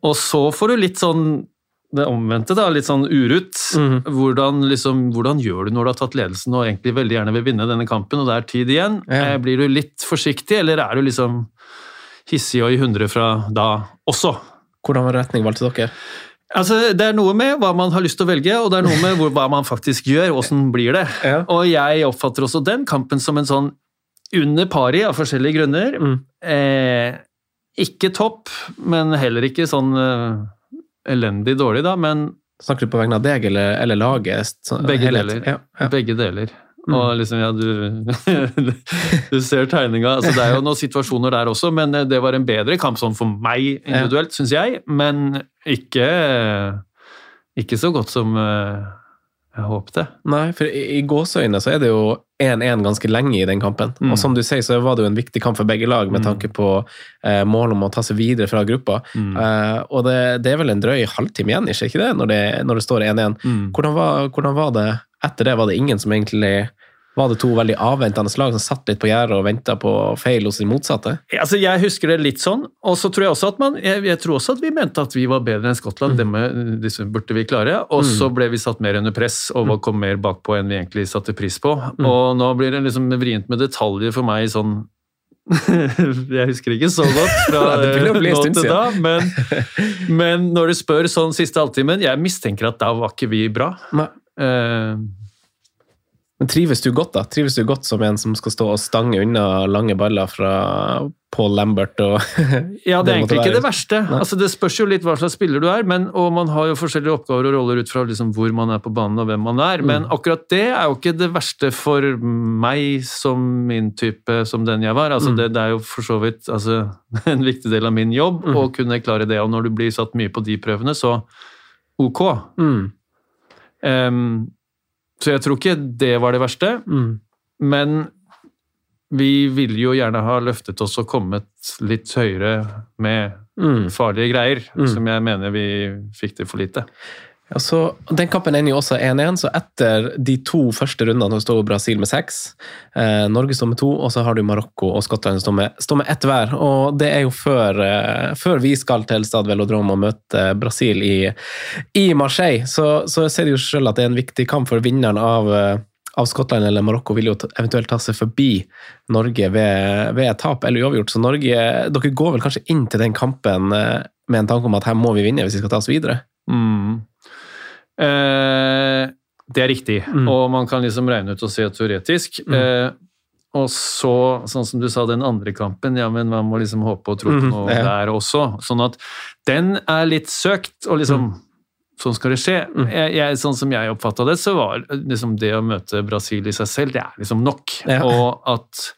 og så får du litt sånn det omvendte, da, litt sånn urutt. Mhm. Hvordan, liksom, hvordan gjør du når du har tatt ledelsen og egentlig veldig gjerne vil vinne denne kampen, og det er tid igjen? Ja. Eh, blir du litt forsiktig, eller er du liksom hissig og i hundre fra da også? Hvordan var retning valgte dere? Altså, det er noe med hva man har lyst til å velge, og det er noe med hvor, hva man faktisk gjør. Åssen blir det? Ja. Og jeg oppfatter også den kampen som en sånn under pari av forskjellige grunner. Mm. Eh, ikke topp, men heller ikke sånn eh, elendig dårlig, da. Men Snakker du på vegne av deg eller, eller laget? Så- Begge deler. Ja, ja. begge deler. Mm. Og liksom, ja, du, du ser tegninga. Altså, det er jo noen situasjoner der også, men eh, det var en bedre kamp sånn for meg individuelt, syns jeg. Men ikke, ikke så godt som eh, håper det. Nei, for i, i gåseøyne så er det jo 1-1 ganske lenge i den kampen. Mm. Og som du sier, så var det jo en viktig kamp for begge lag med Mm. tanke på eh, målet om å ta seg videre fra gruppa. Mm. Eh, og det, det er vel en drøy halvtime igjen, ikke det, når det, når det står 1-1? Mm. Hvordan, hvordan var det etter det? Var det ingen som egentlig Var det to veldig avventende lag som satt litt på gjerdet og venta på feil hos de motsatte? Altså, jeg husker det litt sånn, og så tror jeg også at man jeg, jeg tror også at vi mente at vi var bedre enn Skottland. Dem, disse burde vi klare. Og så ble vi satt mer under press og var- kom mer bakpå enn vi egentlig satte pris på. Og nå blir det liksom vrient med detaljer for meg sånn Jeg husker ikke så godt fra nå til da, men, men når du spør sånn siste halvtimen Jeg mistenker at da var ikke vi bra. Nei. Eh, Men trives du godt, da? Trives du godt som en som skal stå og stange unna lange baller fra Paul Lambert og Ja, det er egentlig ikke det verste. Altså, det spørs jo litt hva slags spiller du er, men, og man har jo forskjellige oppgaver og roller ut fra liksom hvor man er på banen og hvem man er. Men Mm. akkurat det er jo ikke det verste for meg som min type, som den jeg var. Altså, Mm. det, det er jo for så vidt altså, en viktig del av min jobb Mm. å kunne klare det. Og når du blir satt mye på de prøvene, så ok. mm. Em, så jeg tror ikke det var det verste. Mm. Men vi ville jo gjerne ha løftet oss og kommet litt høyere med Mm. farlige greier, Mm. som jeg mener vi fikk til for lite. Ja, så Den kampen ender jo også 1-1, så etter de to første rundene så står Brasil med seks. Eh, Norge står med to, og så har du Marokko og Skottland står med, står med ett hver. Og det er jo før, eh, før vi skal til Stad Velodrom og møte Brasil i, i Marseille. Så, så ser jo selv at det er en viktig kamp for vinneren av eh, av Skottland eller Marokko vil jo eventuelt ta seg forbi Norge ved, ved tap eller uavgjort. Så Norge, dere går vel kanskje inn til den kampen eh, med en tanke om at her må vi vinne hvis vi skal ta oss videre? Mm. Eh, det er riktig, Mm. og man kan liksom regne ut og se teoretisk. Eh, og så, sånn som du sa, den andre kampen, ja, men man må liksom håpe og tro på Mhm, noe ja. der også. Sånn at den er litt søkt, og liksom Sånn skal det skje. Mm. Jeg, jeg, sånn som jeg oppfatta det, så var liksom det å møte Brasil i seg selv, det er liksom nok. Ja. Og at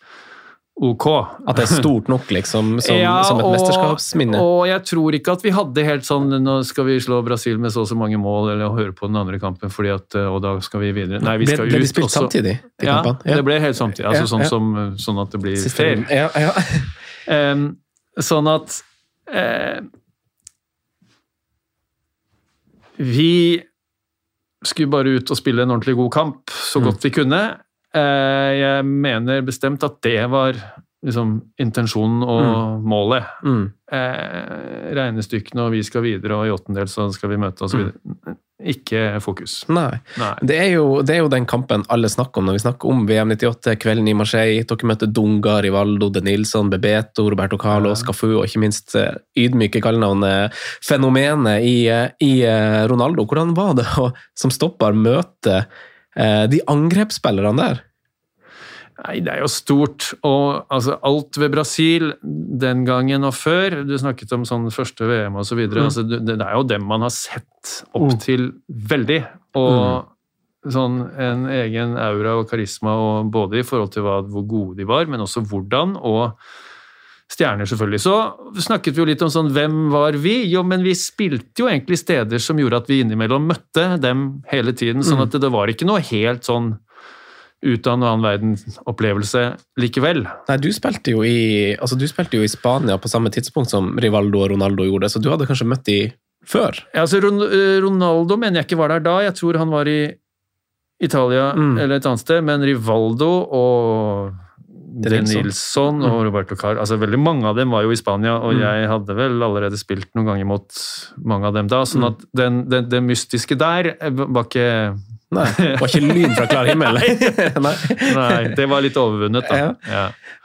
ok. At det er stort nok, liksom, som, Ja, som et og- mesterskapsminne. Og jeg tror ikke at vi hadde helt sånn Nå skal vi slå Brasil med så og så mange mål, eller høre på den andre kampen, fordi at, og da skal vi videre. Nei, vi ble, ut. ble de spilt også. samtidig? de Ja, ja, det ble helt samtidig. Altså sånn, som, sånn at det blir Siste fair. Em, sånn at uh, Vi skulle bare ut og spille en ordentlig god kamp så Mm. godt vi kunne. Eh, jeg mener bestemt at det var liksom intensjonen og målet. Mm. Eh, regnestykkene og vi skal videre, og i åttendel så skal vi møte osv. Ikke fokus. Nei. Nei. Det er, jo, det er jo den kampen alle snakker om når vi snakker om VM 98, kvelden i Marseille. Dere møter Dunga, Rivaldo, De Nilsson, Bebeto, Roberto Carlo, Ja. Scafu og ikke minst eh, ydmyke kallenavnet Fenomenet i, i Ronaldo. Hvordan var det å som stopper møte eh, de angrepsspillerne der? Nei, det er jo stort. Og altså, alt ved Brasil den gangen og før Du snakket om sånn første VM osv. Så videre, Mm. altså, det, det er jo dem man har sett opp Mm. til veldig. Og sånn en egen aura og karisma, og både i forhold til hva, hvor gode de var, men også hvordan. Og stjerner, selvfølgelig. Så snakket vi jo litt om sånn hvem var vi? Jo, men vi spilte jo egentlig steder som gjorde at vi innimellom møtte dem hele tiden, sånn at det, det var ikke noe helt sånn ut av en annen verden-opplevelse likevel. Nei, du spilte, jo i, altså, du spilte jo i Spania på samme tidspunkt som Rivaldo og Ronaldo gjorde, så du hadde kanskje møtt de før? Ja, altså Ronaldo mener jeg ikke var der da, jeg tror han var i Italia Mm. eller et annet sted, men Rivaldo og De De Nilsson. Og Roberto Car altså Veldig mange av dem var jo i Spania, og Mm. jeg hadde vel allerede spilt noen ganger mot mange av dem da, sånn Mm. at den, den, det mystiske der eh, var ikke Nei, det var ikke lyn fra klar himmel. Nei. Nei, det var litt overvunnet, da. Ja. Ja.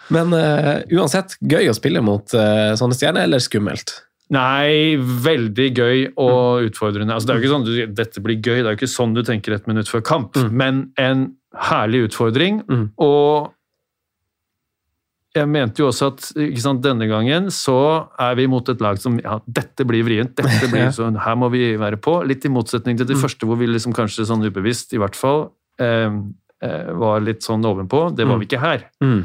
Men uh, uansett, gøy å spille mot uh, sånne stjerner, eller skummelt? Nei, veldig gøy og utfordrende. Altså, det er jo ikke sånn du, dette blir gøy, det er jo ikke sånn du tenker et minutt før kamp, Mm. men en herlig utfordring. Mm. Og jeg mente jo også at sant, denne gangen så er vi mot et lag som ja, dette blir vrient, dette blir sånn, her må vi være på. Litt i motsetning til det Mm. første hvor vi liksom kanskje sånn ubevisst, i hvert fall, eh, var litt sånn ovenpå. Det var Mm. vi ikke her. Mm.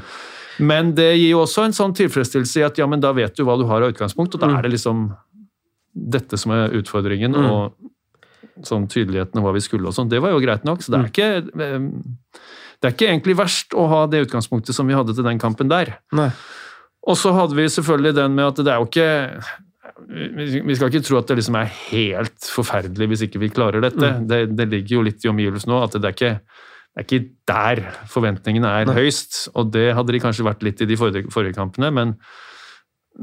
Men det gir jo også en sånn tilfredsstillelse i at ja, men da vet du hva du har av utgangspunkt, og da Mm. er det liksom dette som er utfordringen, Mm. og sånn tydeligheten og hva vi skulle og sånn. Det var jo greit nok, så det er ikke eh, det er ikke egentlig verst å ha det utgangspunktet som vi hadde til den kampen der. Nei. Og så hadde vi selvfølgelig den med at det er jo ikke vi skal ikke tro at det liksom er helt forferdelig hvis ikke vi klarer dette. Mm. Det, det ligger jo litt i omgivelsene nå, at det er ikke det er ikke der forventningene er Nei. høyst, og det hadde de kanskje vært litt i de forrige, forrige kampene, men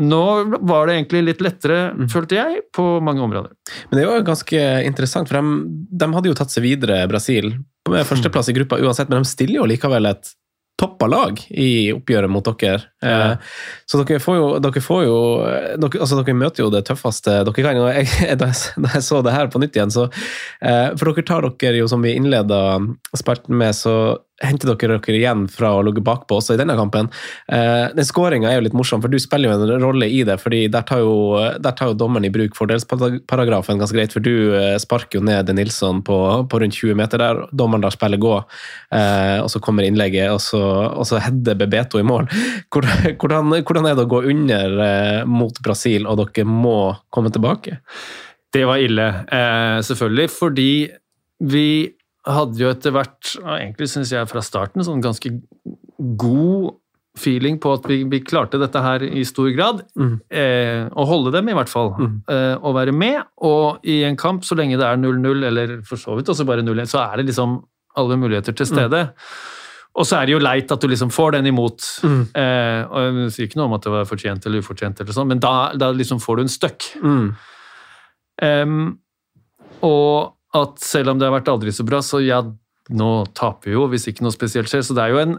nå var det egentlig litt lettere, Mm. følte jeg, på mange områder. Men det er jo ganske interessant, for de, de hadde jo tatt seg videre, Brasil, med førsteplass i gruppa uansett, men de stiller jo likevel et toppa lag i oppgjøret mot dere. Ja. Eh, Så dere får jo, dere, får jo dere, altså dere møter jo det tøffeste dere kan. Jeg, da, jeg, da jeg så det her på nytt igjen, så eh, For dere tar dere jo, som vi innleda spalten med, så henter dere dere igjen fra å ligge bakpå også i denne kampen. Eh, den skåringa er jo litt morsom, for du spiller jo en rolle i det. fordi Der tar jo, der tar jo dommeren i bruk fordelsparagrafen ganske greit, for du eh, sparker jo ned Nilsson på, på rundt 20 meter der. Dommeren lar spillet gå, eh, og så kommer innlegget, og så, og så header Bebeto i mål. Hvordan, hvordan er det å gå under eh, mot Brasil, og dere må komme tilbake? Det var ille, eh, selvfølgelig, fordi vi hadde jo etter hvert, egentlig syns jeg fra starten, sånn ganske god feeling på at vi, vi klarte dette her i stor grad. Mm. Eh, å holde dem, i hvert fall. Mm. Eh, å være med. Og i en kamp, så lenge det er 0-0, eller for så vidt også bare 0-1, så er det liksom alle muligheter til stede. Og så er det jo leit at du liksom får den imot. Mm. Eh, og Jeg sier ikke noe om at det var fortjent eller ufortjent, eller sånn, men da, da liksom får du en støkk. Mm. Um, og at selv om det har vært aldri så bra, så ja, nå taper vi jo hvis ikke noe spesielt skjer. Så det er jo en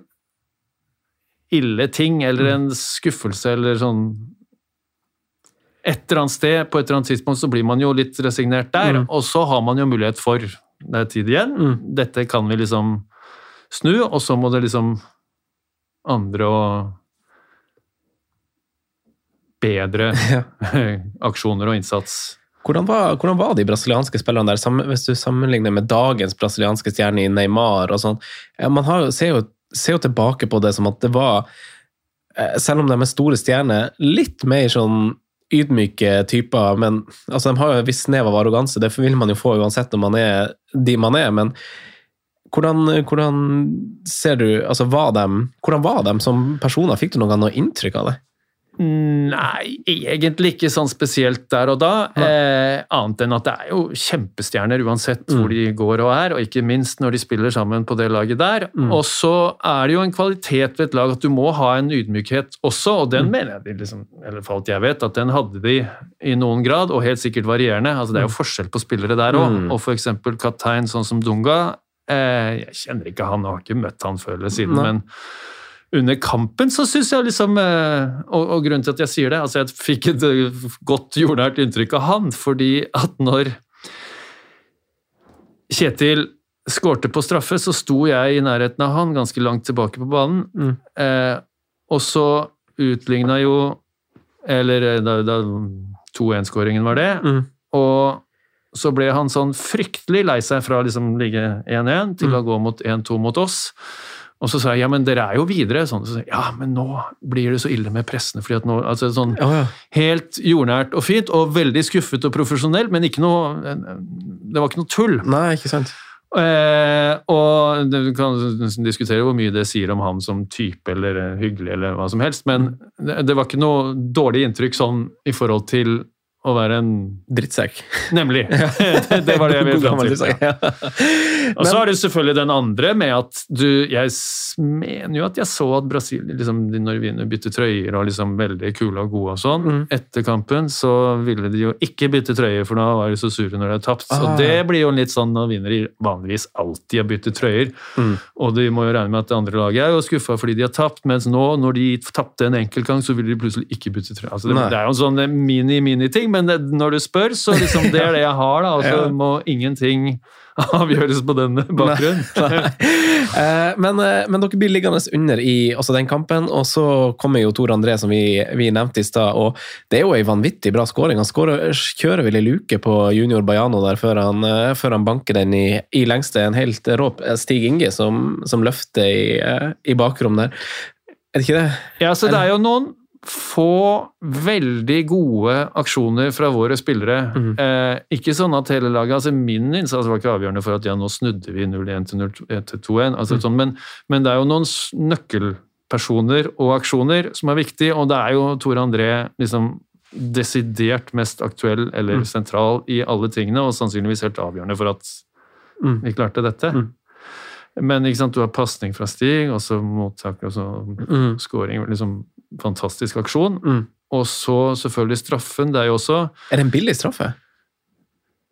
ille ting, eller en skuffelse, eller sånn Et eller annet sted, på et eller annet tidspunkt, så blir man jo litt resignert der, Mm. og så har man jo mulighet for Det er tid igjen. Mm. Dette kan vi liksom snu, og så må det liksom andre og bedre Ja. aksjoner og innsats Hvordan var, hvordan var de brasilianske spillerne der, hvis du sammenligner med dagens brasilianske stjerne i Neymar og sånn? Man har, ser, jo, ser jo tilbake på det som at det var, eh, selv om de er store stjerner, litt mer sånn ydmyke typer, men altså, de har jo en viss snev av arroganse, det vil man jo få uansett når man er de man er, men hvordan, hvordan ser du, altså var de, hvordan var de som personer? Fikk du noe, noe inntrykk av det? Nei, egentlig ikke sånn spesielt der og da. Eh, annet enn at det er jo kjempestjerner uansett Mm. hvor de går og er, og ikke minst når de spiller sammen på det laget der. Mm. Og så er det jo en kvalitet ved et lag at du må ha en ydmykhet også, og den Mm. mener jeg de liksom, eller for alt jeg vet, at den hadde de i noen grad, og helt sikkert varierende. Altså Det er jo forskjell på spillere der òg, Mm. og eksempel kaptein sånn som Dunga. Eh, jeg kjenner ikke han, og har ikke møtt han før eller siden, men under kampen så syns jeg liksom eh, og, og grunnen til at jeg sier det altså Jeg fikk et eh, godt jordnært inntrykk av han, fordi at når Kjetil skårte på straffe, så sto jeg i nærheten av han, ganske langt tilbake på banen. Mm. Eh, og så utligna jo Eller eh, da, da 2-1-skåringen var det. Mm. Og så ble han sånn fryktelig lei seg fra å liksom ligge 1-1 til Mm. å gå mot 1-2 mot oss. Og så sa jeg ja, men dere er jo videre. Sånn, så sa jeg, ja, men nå blir det så ille med pressene. fordi at nå, altså sånn Ja, ja. Helt jordnært og fint, og veldig skuffet og profesjonell, men ikke noe Det var ikke noe tull. Nei, ikke sant. Eh, og du kan diskutere hvor mye det sier om han som type eller hyggelig eller hva som helst, men det, det var ikke noe dårlig inntrykk sånn i forhold til å være en Drittsekk. Nemlig. det, det var det jeg ville fram til. Og så er det selvfølgelig den andre med at du Jeg mener jo at jeg så at Brasil, liksom, de- vi byttet trøyer og liksom veldig kule og gode og sånn, Mm. etter kampen så ville de jo ikke bytte trøyer, for da var de så sure når de hadde tapt. Ah. Og det blir jo litt sånn når vinnere vanligvis alltid har byttet trøyer. Mm. Og de må jo regne med at det andre laget er jo skuffa fordi de har tapt, mens nå, når de tapte en enkeltgang, så vil de plutselig ikke bytte trøye. Altså, det, det er jo en sånn mini-mini-ting, men det, når du spør, så liksom det er det jeg har, da. Og så Ja. må ingenting avgjøres på den bakgrunnen. Nei. nei. men, eh, men dere blir liggende under i den kampen, og så kommer jo Tor André, som vi, vi nevnte i stad. og Det er jo ei vanvittig bra skåring. Han skårer, kjører vel i luke på junior Bajano der før han, eh, før han banker den i, i lengste. En helt rå Stig Inge som, som løfter i, eh, i bakrom der. Er det ikke det? Ja, så det er jo noen få veldig gode aksjoner fra våre spillere. Mm. Eh, ikke sånn at hele laget altså Min innsats var ikke avgjørende for at ja, nå snudde vi 0-1 til 2-1. Altså, mm. sånn, men, men det er jo noen nøkkelpersoner og aksjoner som er viktige, og det er jo Tore André liksom desidert mest aktuell eller mm. sentral i alle tingene, og sannsynligvis helt avgjørende for at Mm. vi klarte dette. Mhm. Men ikke sant, du har pasning fra Stig, og så mottak, og så Mm. scoring. Liksom fantastisk aksjon. Mm. Og så selvfølgelig straffen. Det er jo også Er det en billig straffe?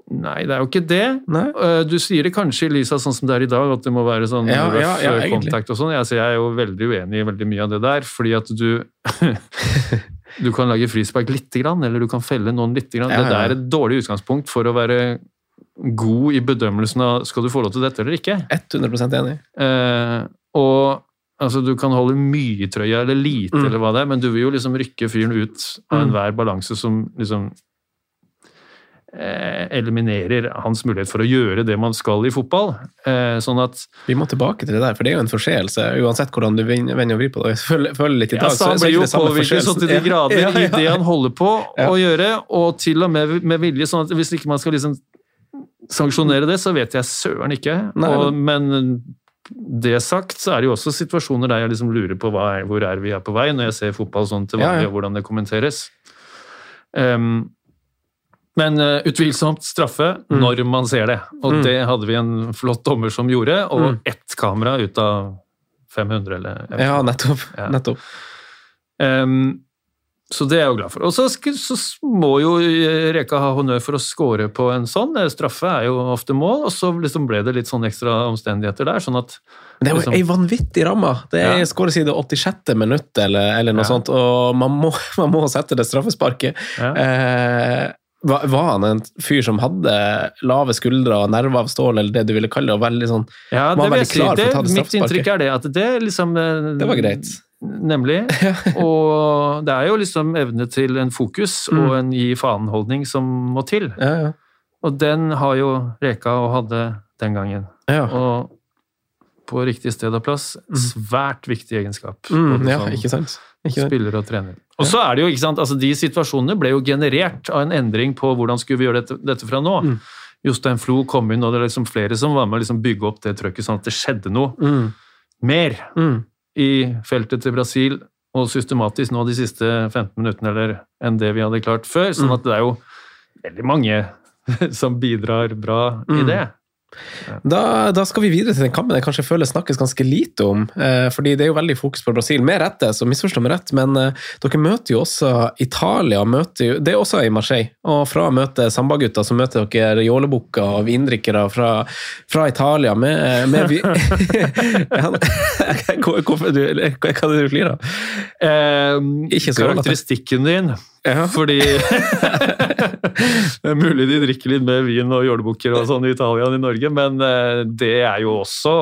Nei, det er jo ikke det. Nei? Eh, Du sier det kanskje i lys av sånn som det er i dag, at det må være sånn Ja, røff ja, ja, kontakt og sånn. Jeg, jeg er jo veldig uenig i veldig mye av det der, fordi at du Du kan lage frispark lite grann, eller du kan felle noen lite grann. Det der er et dårlig utgangspunkt for å være god i bedømmelsen av skal du få lov til dette eller ikke. 100 enig. Eh, og altså, du kan holde mye i trøya eller lite, Mm. eller hva det er, men du vil jo liksom rykke fyren ut av Mm. enhver balanse som liksom eh, eliminerer hans mulighet for å gjøre det man skal i fotball. Eh, sånn at Vi må tilbake til det der, for det er jo en forseelse, uansett hvordan du vender og vrir på det. Jeg føler, føler litt i ja, dag, så han blir jo påvirket sånn til de grader Ja, ja, i det han holder på Ja. å gjøre, og til og med med vilje, sånn at hvis ikke man skal liksom sanksjonere det, så vet jeg søren ikke. Nei, og, men det sagt, så er det jo også situasjoner der jeg liksom lurer på er, hvor er vi er på vei, når jeg ser fotball sånn til vanlig, ja. og hvordan det kommenteres. Um, men uh, utvilsomt straffe Mm. når man ser det. Og Mm. det hadde vi en flott dommer som gjorde, og Mm. ett kamera ut av 500, eller Ja, nettopp. Ja. nettopp. Ehm, så det er jeg jo glad for. Og så, så må jo eh, Reka ha honnør for å score på en sånn. Eh, Straffe er jo ofte mål, og så liksom ble det litt sånn ekstra omstendigheter der. sånn at Men det er jo Liksom- ei vanvittig ramme. Det er Ja. skåres i det 86. minutt, eller, eller noe Ja. sånt, og man må, man må sette det straffesparket. ja. Eh, var, var han en fyr som hadde lave skuldre og nerver av stål, eller det du ville kalle det, og veldig sånn Ja, det var veldig klar si. det, for å ta det mitt inntrykk er det, at det liksom eh, Det var greit. Nemlig. Og det er jo liksom evne til en fokus Mm. og en gi faen-holdning som må til. Ja, ja. Og den har jo Reka og hadde den gangen. ja. Og på riktig sted og plass, svært viktig egenskap. Mm, ja ikke sant? Ikke? Spiller og trener. Og så er det jo, ikke sant, altså De situasjonene ble jo generert av en endring på hvordan skulle vi gjøre dette, dette fra nå. Mm. Jostein Flo kom inn, og det er liksom flere som var med å liksom bygge opp det trøkket, sånn at det skjedde noe Mm, mer mm. I feltet til Brasil, og systematisk nå de siste 15 minuttene eller enn det vi hadde klart før. Sånn Mm. at det er jo veldig mange som bidrar bra i Mm. det. Da, da skal vi videre til den kampen jeg kanskje føler snakkes ganske lite om. Eh, fordi det er jo veldig fokus på Brasil, med rette, så misforstå meg rett. Men eh, dere møter jo også Italia. Møter jo, det er også i Marseille. Og fra å møte sambagutter, så møter dere jålebukker og vindrikkere fra, fra Italia med, med vi... Hvorfor du, hva er det du flirer av? Eh, karakteristikken din Ja. Fordi Det er mulig de drikker litt mer vin og jålebukker og sånn i Italia enn i Norge, men eh, det er jo også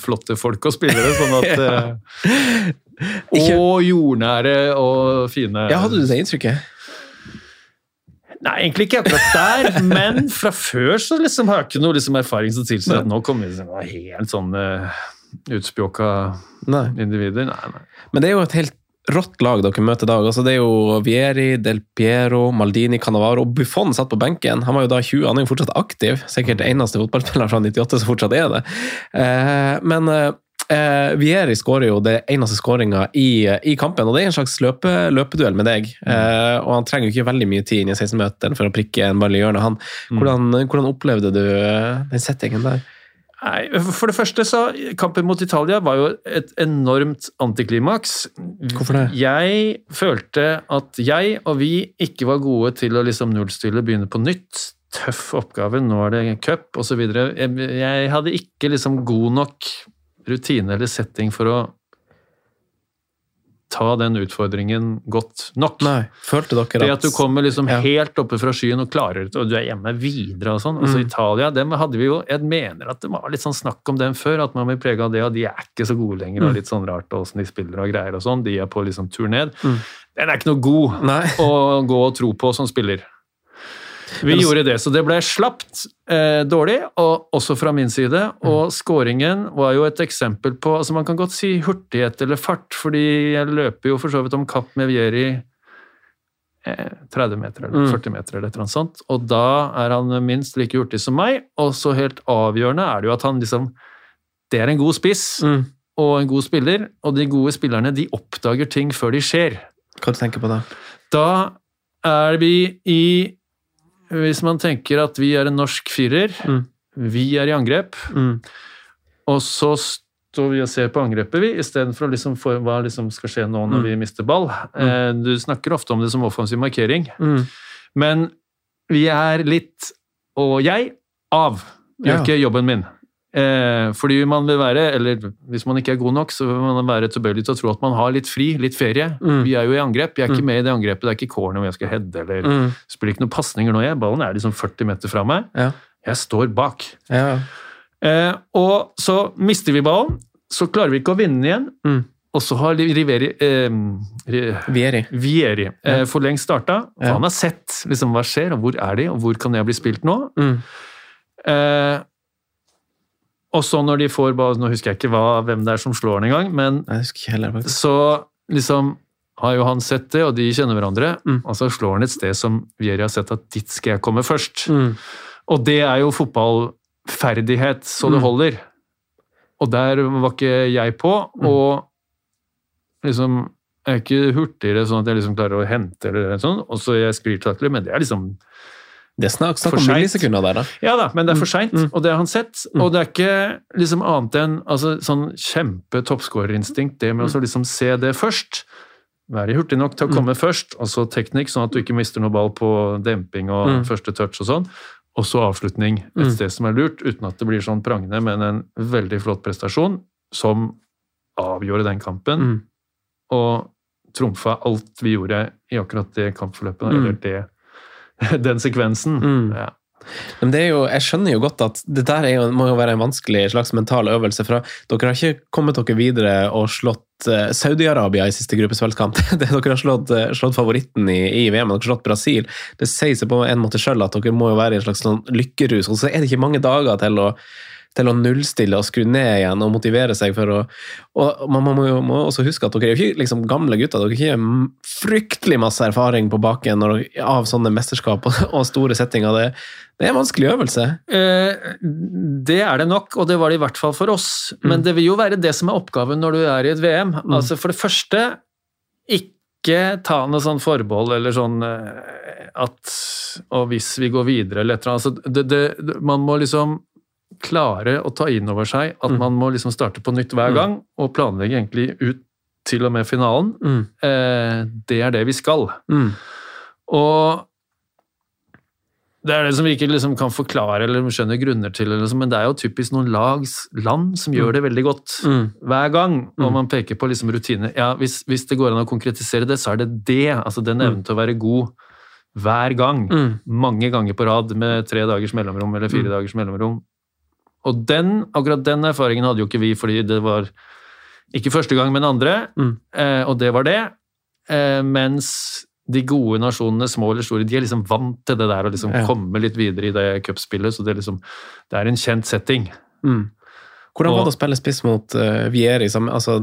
flotte folk og spillere, sånn at Ja. eh, Ikke- Og jordnære og fine Ja, hadde du det inntrykket? Nei, egentlig ikke akkurat der, men fra før så liksom har jeg ikke noe liksom erfaring som tilsier at nå kommer vi til å være helt sånn eh, utspjåka individer. Nei, nei. Men det er jo et helt rått lag dere møter i dag. Altså, det er jo Vieri, Del Piero, Maldini, Canavaro og Buffon satt på benken. Han var jo da 20, han er jo fortsatt aktiv. Sikkert eneste fotballspiller fra 98 som fortsatt er det. Eh, men eh, Eh, Vieri skårer jo det eneste skåringa i, i, kampen, og det er en slags løpe, løpeduell med deg. Eh, og Han trenger jo ikke veldig mye tid inn i 16-meteren for å prikke en ball i hjørnet. Han, mm. hvordan, hvordan, opplevde du den settingen der? Nei, For det første så Kampen mot Italia var jo et enormt antiklimaks. Hvorfor det? Jeg følte at jeg og vi ikke var gode til å liksom nullstille, begynne på nytt. Tøff oppgave, nå er det cup osv. Jeg, jeg hadde ikke liksom god nok rutine eller setting for å ta den utfordringen godt nok. Nei, følte dere. Det at du kommer liksom ja. helt oppe fra skyen og klarer det, og du er hjemme videre og sånn. Altså mm. Italia, dem hadde vi jo Jeg mener at det var litt sånn snakk om dem før, at man blir prega av det, og de er ikke så gode lenger, og mm. litt sånn rart åssen de spiller og greier og sånn. De er på liksom tur ned. Mm. Den er ikke noe god Nei. å gå og tro på som spiller. Vi gjorde det, så det ble slapt eh, dårlig, og også fra min side. Og skåringen var jo et eksempel på altså Man kan godt si hurtighet eller fart, fordi jeg løper jo for så vidt om kapp med Vieri eh, 30 meter eller 40 mm. meter eller et eller annet sånt, og da er han minst like hurtig som meg. Og så helt avgjørende er det jo at han liksom Det er en god spiss mm. og en god spiller, og de gode spillerne de oppdager ting før de skjer. Hva du tenker på da? Da er vi i hvis man tenker at vi er en norsk firer, mm. vi er i angrep, mm. og så står vi og ser på angrepet, vi, istedenfor liksom for hva liksom skal skje nå når mm. vi mister ball. Mm. Eh, du snakker ofte om det som offensiv markering, mm. men vi er litt, og jeg, av. Gjør ja. ikke jobben min. Eh, fordi man vil være, eller hvis man ikke er god nok, så vil man være tilbøyelig til å tro at man har litt fri, litt ferie. Mm. Vi er jo i angrep, jeg er ikke mm. med i det angrepet. Det er ikke corner hvor jeg skal heade eller mm. spiller ikke noen pasninger nå. Jeg. Ballen er liksom 40 meter fra meg. Ja. Jeg står bak. Ja. Eh, og så mister vi ballen, så klarer vi ikke å vinne igjen. Mm. Og så har Riveri eh, Vieri, Vieri eh, for lengst starta. Ja. Han har sett liksom, hva skjer, og hvor er de, og hvor kan jeg bli spilt nå? Mm. Eh, og så når de får Nå husker jeg ikke hva, hvem det er som slår den engang, men heller, så liksom har jo han sett det, og de kjenner hverandre. Mm. Og så slår han et sted som Vieri har sett at dit skal jeg komme først. Mm. Og det er jo fotballferdighet så det mm. holder. Og der var ikke jeg på, mm. og liksom jeg er ikke hurtigere sånn at jeg liksom klarer å hente eller noe sånt, og så jeg sklir men det er liksom det er snakk, snakk om millisekunder der, da. Ja da, men det er for seint, mm. og det har han sett. Mm. Og det er ikke liksom annet enn altså, sånn kjempe toppskårerinstinkt, det med å mm. liksom se det først. Være hurtig nok til å mm. komme mm. først, og så teknikk, sånn at du ikke mister noe ball på demping og mm. første touch og sånn. Og så avslutning et sted som er lurt, uten at det blir sånn prangende, men en veldig flott prestasjon som avgjorde den kampen. Og trumfa alt vi gjorde i akkurat det kampforløpet, eller det den sekvensen. Mm. Ja. Men det er jo, jeg skjønner jo godt at det der jo, må jo være en vanskelig slags mental øvelse. for Dere har ikke kommet dere videre og slått uh, Saudi-Arabia i siste gruppespillkamp. dere har slått, uh, slått favoritten i, i, VM, dere har slått Brasil. Det sier seg på en måte sjøl at dere må jo være i en slags sånn lykkerus. Og så er det ikke mange dager til å til å nullstille og skru ned igjen og motivere seg for å og Man må, må også huske at dere er ikke liksom gamle gutter. Dere har ikke fryktelig masse erfaring på baken av sånne mesterskap og, og store settinger. Det, det, er en vanskelig øvelse. Eh, det er det nok, og det var det i hvert fall for oss. Mm. Men det vil jo være det som er oppgaven når du er i et VM. Mm. Altså For det første, ikke ta noe sånn forbehold eller sånn eh, at Og hvis vi går videre eller et eller annet altså, det, det, Man må liksom klare å ta inn over seg at mm. man må liksom starte på nytt hver mm. gang, og planlegge egentlig ut til og med finalen. Mm. Eh, det er det vi skal. Mm. Og det er det som vi ikke liksom kan forklare eller skjønne grunner til, liksom, men det er jo typisk noen lags land som gjør mm. det veldig godt mm. hver gang. Og man peker på liksom rutiner. Ja, hvis, hvis, det går an å konkretisere det, så er det det. Altså den evnen til å være god hver gang. Mange ganger på rad med tre dagers mellomrom eller fire dagers mellomrom. Og den, akkurat den erfaringen hadde jo ikke vi, fordi det var ikke første gang, men andre, mm. eh, og det var det. Eh, mens de gode nasjonene, små eller store, de er liksom vant til det der å liksom ja. komme litt videre i det cupspillet, så det er liksom Det er en kjent setting. Mm. Hvordan var det å spille spiss mot uh, Vieri? Sammen, altså,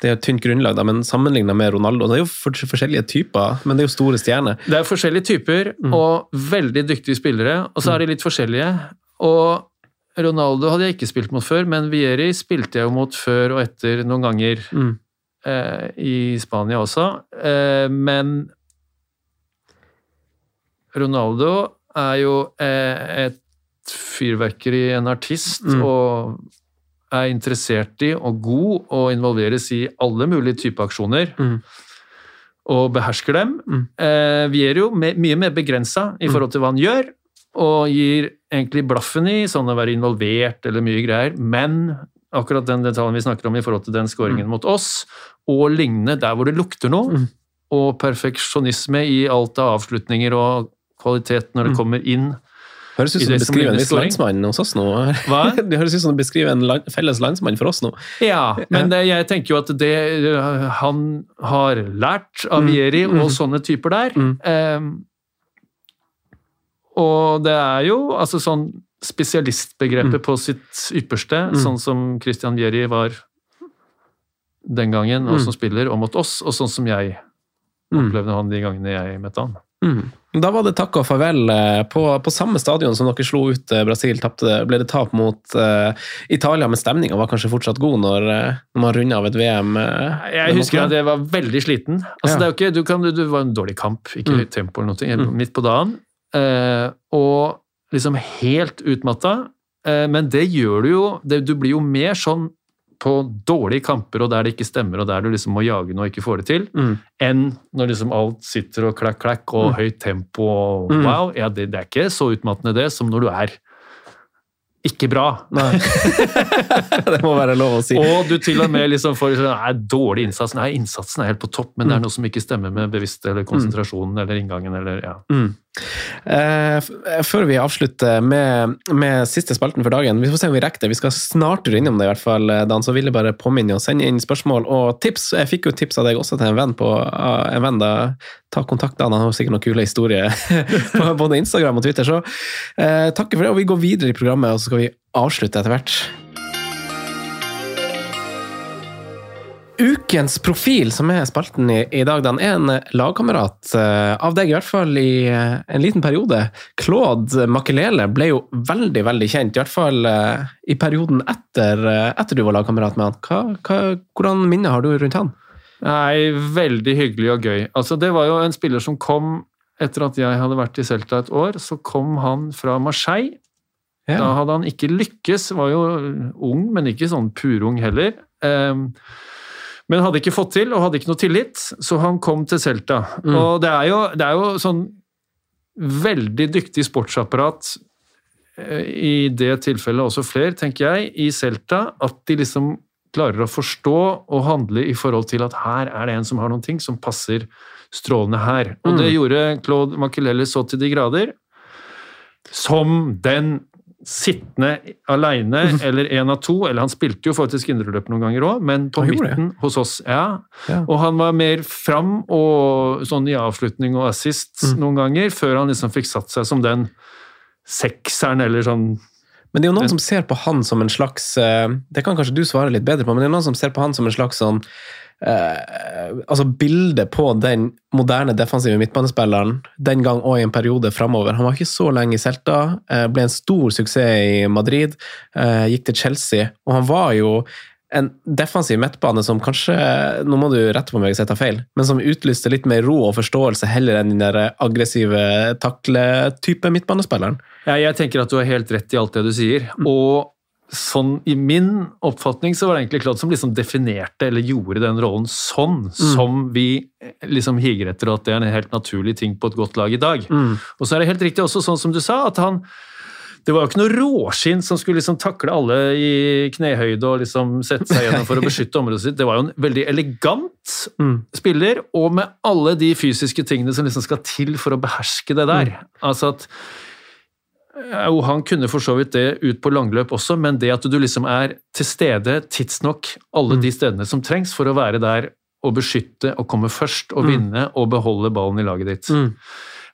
det er et tynt grunnlag, da, men sammenligna med Ronaldo Det er jo for, forskjellige typer, men det er jo store stjerner. Det er forskjellige typer og veldig dyktige spillere, og så er de litt forskjellige. Og Ronaldo hadde jeg ikke spilt mot før, men Vieri spilte jeg jo mot før og etter noen ganger Mm. eh, i Spania også. Eh, men Ronaldo er jo eh, et fyrverkeri, en artist, Mm. og er interessert i og god og involveres i alle mulige typer aksjoner. Mm. Og behersker dem. Mm. Eh, vi er jo mye mer begrensa i forhold til hva han gjør, og gir egentlig blaffen i sånn å være involvert eller mye greier, men akkurat den detaljen vi snakker om i forhold til den skåringen mot oss, og lignende der hvor det lukter noe, Mm. og perfeksjonisme i alt av avslutninger og kvalitet når det Mm. kommer inn. Høres ut som du beskriver en viss landsmann hos oss nå. Hva? Det høres ut som du beskriver en land, felles landsmann for oss nå. Ja, men det, jeg tenker jo at det han har lært av Mm, Vieri mm. og sånne typer der Mm. Og det er jo altså sånn spesialistbegrepet på sitt ypperste, Mm. sånn som Christian Vieri var den gangen, og Mm. som spiller, og mot oss, og sånn som jeg Mm. opplevde han de gangene jeg møtte han. Mm. Da var det takk og farvel eh, på, på samme stadion som dere slo ut eh, Brasil. Tappte, ble det tap mot uh, Italia, men stemninga var kanskje fortsatt god når, når man runda av et VM? Uh, Jeg husker at jeg var veldig sliten. Altså, Ja. ikke, du kan, du var en dårlig kamp, ikke Mm. høyt tempo eller noe, Mm. midt på dagen. Eh, og liksom helt utmatta. Eh, men det gjør du jo Du blir jo mer sånn på dårlige kamper og der det ikke stemmer, og der du liksom må jage noe og ikke får det til, Mm. enn når liksom alt sitter og klakk, klakk og høyt tempo og Mm. wow. Ja, det, det er ikke så utmattende det som når du er ikke bra. Nei. det må være lov å si. Og du til og med liksom får sånn, nei, dårlig innsats. Nei, innsatsen er helt på topp, men det er noe som ikke stemmer med bevisst eller konsentrasjonen eller inngangen eller ja. Mm. Eh, eh, før vi avslutter med, med siste spalten for dagen, vi får se om vi rekker det. Vi skal snart røre innom det, i hvert fall, eh, Dan. Så vil jeg bare påminne og sende inn spørsmål og tips. Jeg fikk jo tips av deg også til en venn. på av en venn da. Ta kontakt, Dan. Han har sikkert noen kule historier på både Instagram og Twitter. Så eh, takker for det, og vi går videre i programmet, og så skal vi avslutte etter hvert. Ukens profil, som er spalten i, i dag, den er en lagkamerat uh, av deg, i hvert fall i uh, en liten periode. Claude Makelele ble jo veldig veldig kjent, i hvert fall uh, i perioden etter, etter du var lagkamerat med han. Hva, hva, hvordan minne har du rundt han? Nei, veldig hyggelig og gøy. Altså, det var jo en spiller som kom etter at jeg hadde vært i Celta et år, så kom han fra Marseille. Da hadde han ikke lykkes, var jo ung, men ikke sånn purung heller. Ehm, men hadde ikke fått til, og hadde ikke noe tillit, så han kom til Celta. Mm. Og det er, jo, det er jo sånn veldig dyktig sportsapparat, eh, i det tilfellet også flere, tenker jeg, i Celta, at de liksom klarer å forstå og handle i forhold til at her er det en som har noen ting som passer strålende her. Og det Mm. gjorde Claude Makelele så til de grader. Som den sittende aleine, eller én av to, eller han spilte jo forholdsvis indreløp noen ganger òg, men på det? midten hos oss, ja. Ja. Og han var mer fram og sånn i avslutning og assist Mm. noen ganger, før han liksom fikk satt seg som den sekseren eller sånn Men det er jo noen som ser på han som en slags eh, Det kan kanskje du svare litt bedre på, men det er noen som ser på han som en slags sånn eh, altså Bildet på den moderne defensive midtbanespilleren den gang og i en periode framover. Han var ikke så lenge i Celta, eh, ble en stor suksess i Madrid, eh, gikk til Chelsea, og han var jo en defensiv midtbane som kanskje, nå må du rette på meg hvis jeg tar feil, men som utlyste litt mer ro og forståelse heller enn den der aggressive takletype midtbanespilleren. Ja, jeg tenker at du har helt rett i alt det du sier. Og sånn i min oppfatning så var det egentlig Claude som liksom definerte eller gjorde den rollen sånn som vi liksom higer etter, og at det er en helt naturlig ting på et godt lag i dag. Og så er det helt riktig også sånn som du sa, at han det var jo ikke noe råskinn som skulle liksom takle alle i knehøyde og liksom sette seg gjennom for å beskytte området sitt. Det var jo en veldig elegant Mm. spiller, og med alle de fysiske tingene som liksom skal til for å beherske det der. Altså at jo, han kunne for så vidt det ut på langløp også, men det at du liksom er til stede tidsnok alle de stedene som trengs for å være der og beskytte og komme først og vinne og beholde ballen i laget ditt. Mm.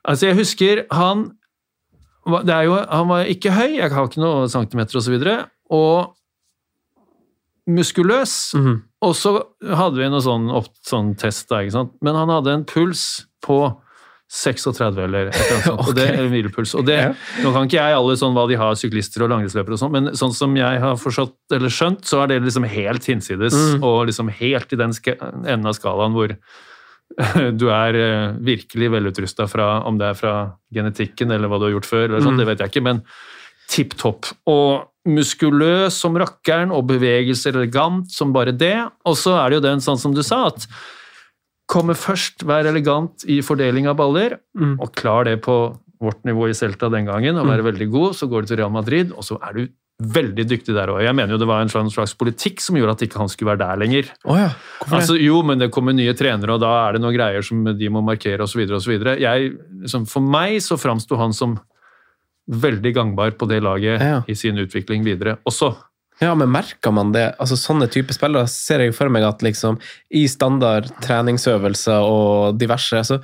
Altså, jeg husker han er jo, Han var ikke høy, jeg har ikke noe centimeter osv., og, så og muskuløs. Mhm. Og så hadde vi noe sånn, opp, sånn test der, ikke sant. Men han hadde en puls på 36 eller et eller annet sånt. og det, er en hvilepuls. Og det, Ja. Nå kan ikke jeg alle sånn hva de har, syklister og langrennsløpere og sånn, men sånn som jeg har forstått eller skjønt, så er det liksom helt hinsides, Mm. og liksom helt i den enden av skalaen hvor du er eh, virkelig velutrusta fra om det er fra genetikken eller hva du har gjort før, eller sånt, Mm. det vet jeg ikke, men tipp topp. Og muskuløs som rakkeren, og bevegelser elegant som bare det. Og så er det jo den sånn som du sa, at komme først, være elegant i fordeling av baller, Mm. og klar det på vårt nivå i Celta den gangen, og være veldig god, så går du til Real Madrid, og så er du veldig dyktig der òg. Jeg mener jo det var en sånn slags politikk som gjorde at ikke han skulle være der lenger. Oh ja. Altså, jo, men det kommer nye trenere, og da er det noen greier som de må markere, osv. osv. Liksom, for meg så framsto han som veldig gangbar på det laget Ja. i sin utvikling videre også. Ja, men merker man det? Altså, sånne type spillere ser jeg jo for meg at liksom, i standard treningsøvelser og diverse, så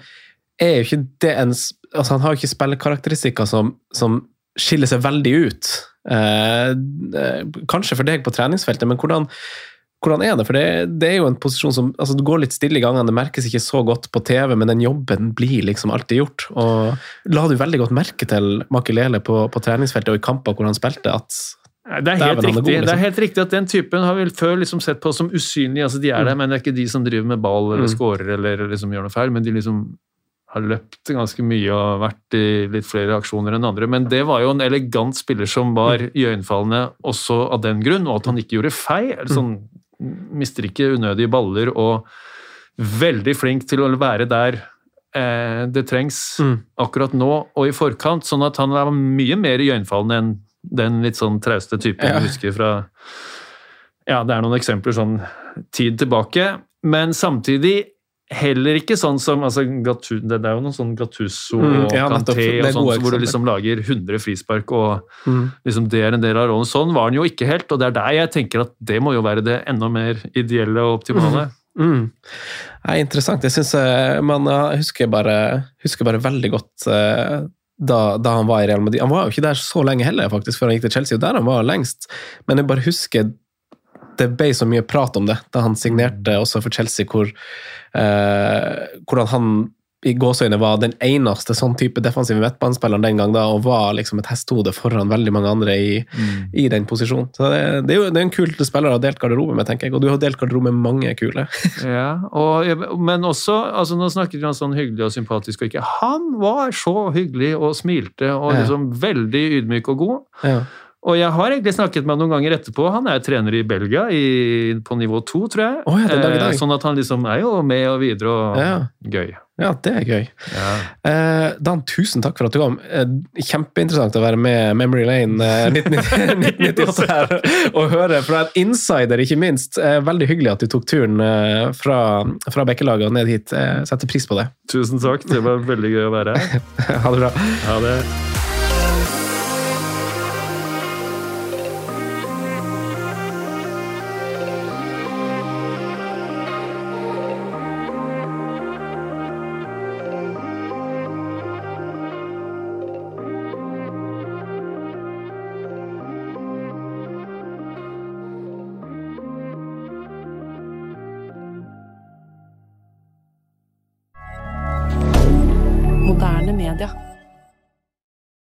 er jo ikke det en Altså, han har jo ikke spillekarakteristikker som, som skiller seg veldig ut. Eh, eh, kanskje for deg på treningsfeltet, men hvordan, hvordan er det? For det, det er jo en posisjon som altså, Du går litt stille i gangene, det merkes ikke så godt på TV, men den jobben blir liksom alltid gjort. Og la du veldig godt merke til Makelele på, på treningsfeltet og i kamper hvor han spilte, at Det er, helt er riktig. god, liksom. det er helt riktig at den typen har vi før liksom sett på som usynlig. altså De er der, men det er ikke de som driver med ball eller Mm. scorer eller liksom gjør noe feil. Men de liksom har løpt ganske mye og vært i litt flere aksjoner enn andre. Men det var jo en elegant spiller som var iøynefallende også av den grunn, og at han ikke gjorde feil. eller Sånn, mister ikke unødige baller og veldig flink til å være der eh, det trengs Mm. akkurat nå og i forkant, sånn at han var mye mer iøynefallende enn den litt sånn trauste typen Ja. vi husker fra Ja, det er noen eksempler sånn tid tilbake, men samtidig heller ikke sånn som altså, Gattu, Det er jo noen sånn Gattuso Mm, og ja, Det er og sånn, hvor du liksom lager 100 frispark og mm. liksom det er en del av rollen. Sånn var den jo ikke helt, og det er der jeg tenker at det må jo være det enda mer ideelle og optimale. Mm. Ja, interessant. Jeg synes eh, man eh, husker bare, husker bare veldig godt eh, da, da han var i Real Madrid. Han var jo ikke der så lenge heller, faktisk, før han gikk til Chelsea, og der han var lengst. Men jeg bare husker det ble så mye prat om det da han signerte også for Chelsea, hvor, eh, hvordan han i gåsøyne var den eneste sånn type defensive midtbanespilleren den gang, da, og var liksom et hestehode foran veldig mange andre i, i den posisjonen. Så det, det er jo det er en kul spiller å ha delt garderobe med, tenker jeg, og du har delt garderobe med mange kule. Ja, og, men også altså Nå snakket vi om sånn hyggelig og sympatisk og ikke. Han var så hyggelig og smilte og Ja. liksom veldig ydmyk og god. Ja. Og jeg har egentlig snakket med ham noen ganger etterpå. Han er trener i Belgia i, på nivå to, tror jeg. Oh, ja, den dag i dag. Eh, Sånn at han liksom er jo med og videre og Ja. gøy. Ja, det er gøy. Ja. Eh, Dan, tusen takk for at du kom. Eh, kjempeinteressant å være med Memory Lane eh, 1998 her og høre fra en insider, ikke minst. Eh, veldig hyggelig at du tok turen eh, fra, fra Bekkelaget og ned hit. Setter pris på det. Tusen takk, det var veldig gøy å være her. ha det bra. Ha det.